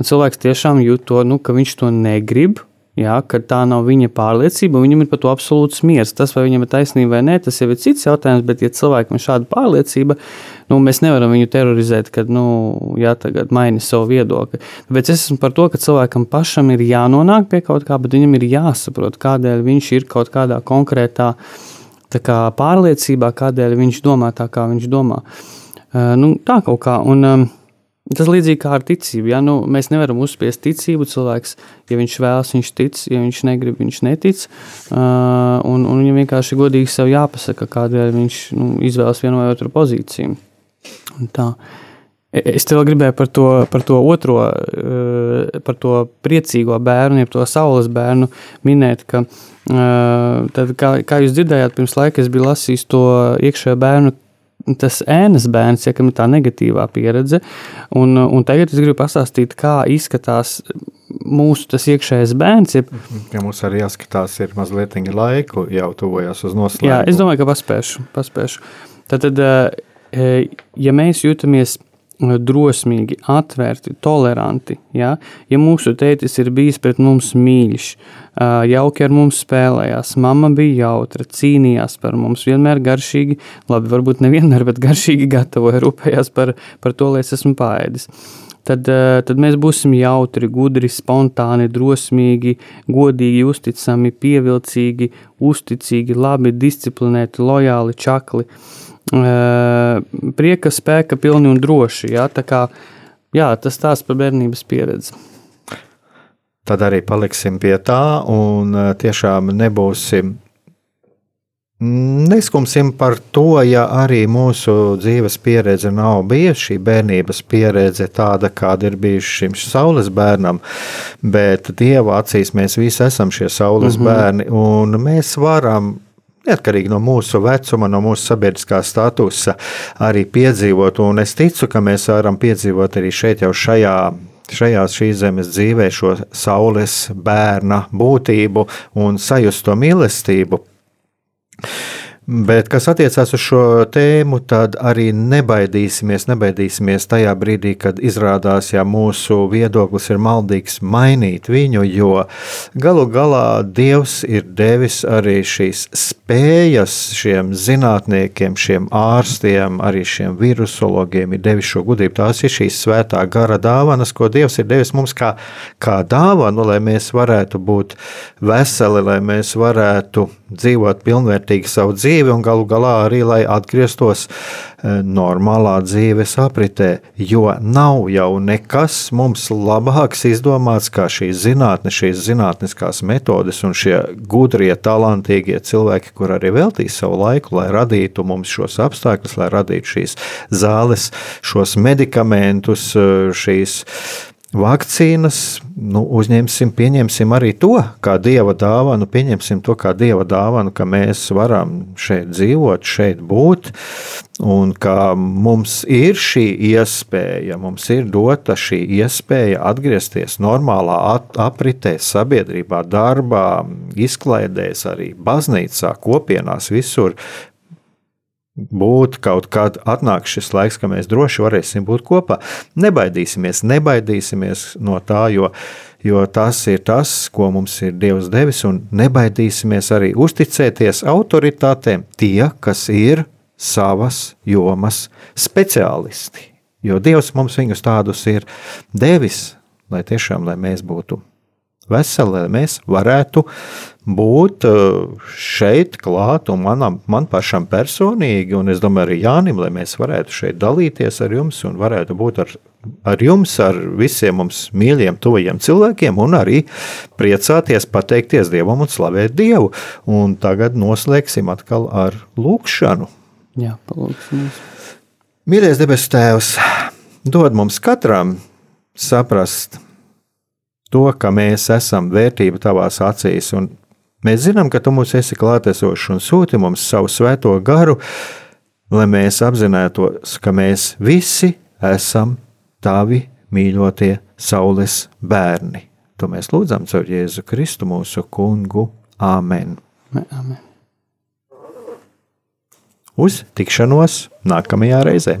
cilvēks tiešām jūt to, nu, ka viņš to negrib, jā, ka tā nav viņa pārliecība, viņam ir par to absolūts miers. Tas, vai viņam ir taisnība vai nē, tas jau ir cits jautājums, bet, ja cilvēkam ir šāda pārliecība, nu, mēs nevaram viņu terorizēt, kad, nu, jā, tagad maini savu viedokli. Tāpēc es esmu par to, ka cilvēkam pašam ir jānonāk pie kaut kā, bet viņam ir jāsaprot, kādēļ viņš ir kaut kādā konkrētā tā kā, pārliecībā, kādēļ viņš domā tā, kā viņš domā. Uh, nu, tā kaut kā. Un, um, Tas līdzīgi kā ar ticību. Ja? Nu, mēs nevaram uzspiest ticību. Cilvēks, ja viņš vēlas, viņš tic, ja viņš negrib, viņš netic. Uh, un, un viņam vienkārši godīgi sev jāpasaka, kādēļ viņš nu, izvēlas vienu vai otru pozīciju. E- Es tev gribēju par to, par to otro, uh, par to priecīgo bērnu, jeb to saules bērnu minēt, ka, uh, tad, kā, kā jūs dzirdējāt, pirms laika es biju lasījis to iekšējo bērnu tas ēnas bērns, ja kam ir tā negatīvā pieredze. Un, un tagad es gribu pastāstīt, kā izskatās mūsu tas iekšējais bērns. Ja, Ja mums arī jāskatās, ir mazliet laiku, jau tuvojas uz noslēgumu. jā, es domāju, ka paspēšu. paspēšu. Tad, tad, eh, ja mēs jūtamies drosmīgi, atvērti, toleranti. Ja, ja mūsu tētis ir bijis pret mums mīļš, jauki ar mums spēlējās, mamma bija jautra, cīnījās par mums, vienmēr garšīgi, labi, varbūt nevienmēr, bet garšīgi gatavoja, rūpējās par, par to, lai es esmu pāēdis. Tad, tad mēs būsim jautri, gudri, spontāni, drosmīgi, godīgi, uzticami, pievilcīgi, uzticīgi, labi, disciplinēti, lojāli, čakli prieka, spēka, pilni un droši. Jā, tā kā, jā, tas tās par bērnības pieredzi. Tad arī paliksim pie tā un tiešām nebūsim. Neskumsim par to, ja arī mūsu dzīves pieredze nav bijusi šī bērnības pieredze, tāda kāda ir bijusi šim saules bērnam, bet Dieva acīs mēs visi esam šie saules mm -hmm. bērni, un mēs varam neatkarīgi no mūsu vecuma, no mūsu sabiedriskā statusa, arī piedzīvot. Un es ticu, ka mēs varam piedzīvot arī šeit, jau šajā. Šajā šīs zemes dzīvē šo saules bērna būtību un sajust to mīlestību. Bet, kas attiecās uz šo tēmu, tad arī nebaidīsimies, nebaidīsimies tajā brīdī, kad izrādās, ja mūsu viedoklis ir maldīgs, mainīt viņu, jo galu galā Dievs ir devis arī šīs spējas šiem zinātniekiem, šiem ārstiem, arī šiem virusologiem, ir devis šo gudrību. Tās ir šīs svētā gara dāvanas, ko Dievs ir devis mums kā, kā dāvanu, lai mēs varētu būt veseli, lai mēs varētu dzīvot pilnvērtīgi savu dzīvi un galu galā arī, lai atgrieztos eh, normālā dzīves apritē, jo nav jau nekas mums labāks izdomāts kā šīs zinātnes, šīs zinātniskās metodes un šie gudrie, talantīgie cilvēki, kur arī veltīs savu laiku, lai radītu mums šos apstākļus, lai radītu šīs zāles, šos medikamentus, eh, šīs vakcīnas, nu, uzņemsim, pieņemsim arī to kā dieva dāvanu, pieņemsim to kā dieva dāvanu, ka mēs varam šeit dzīvot, šeit būt, un ka mums ir šī iespēja, mums ir dota šī iespēja atgriezties normālā apritē, sabiedrībā, darbā, izklaidēs, arī baznīcā, kopienās, visur būt kaut kad atnāks šis laiks, ka mēs droši varēsim būt kopā. Nebaidīsimies, nebaidīsimies no tā, jo, jo tas ir tas, ko mums ir Dievs devis, un nebaidīsimies arī uzticēties autoritātēm, tie, kas ir savas jomas speciālisti. Jo Dievs mums viņus tādus ir devis, lai tiešām lai mēs būtu veseli, lai mēs varētu būt eh, šeit, klāt, un manam, man pašam personīgi, un es domāju, arī Jānim, lai mēs varētu šeit dalīties ar jums un varētu būt ar, ar jums, ar visiem mums mīļiem, tuvajiem cilvēkiem, un arī priecāties, pateikties Dievam un slavēt Dievu. Un tagad noslēgsim atkal ar lūkšanu. Jā, palūksimies. Mīļais debes Tēvs, dod mums katram saprast to, ka mēs esam vērtība tavās acīs, un Mēs zinām, ka tu mums esi klātesošs un sūti mums savu svēto garu, lai mēs apzinātos, ka mēs visi esam tavi mīļotie saules bērni. To mēs lūdzam caur Jēzu Kristu, mūsu kungu. Āmen! Amen. Uz tikšanos nākamajā reizē!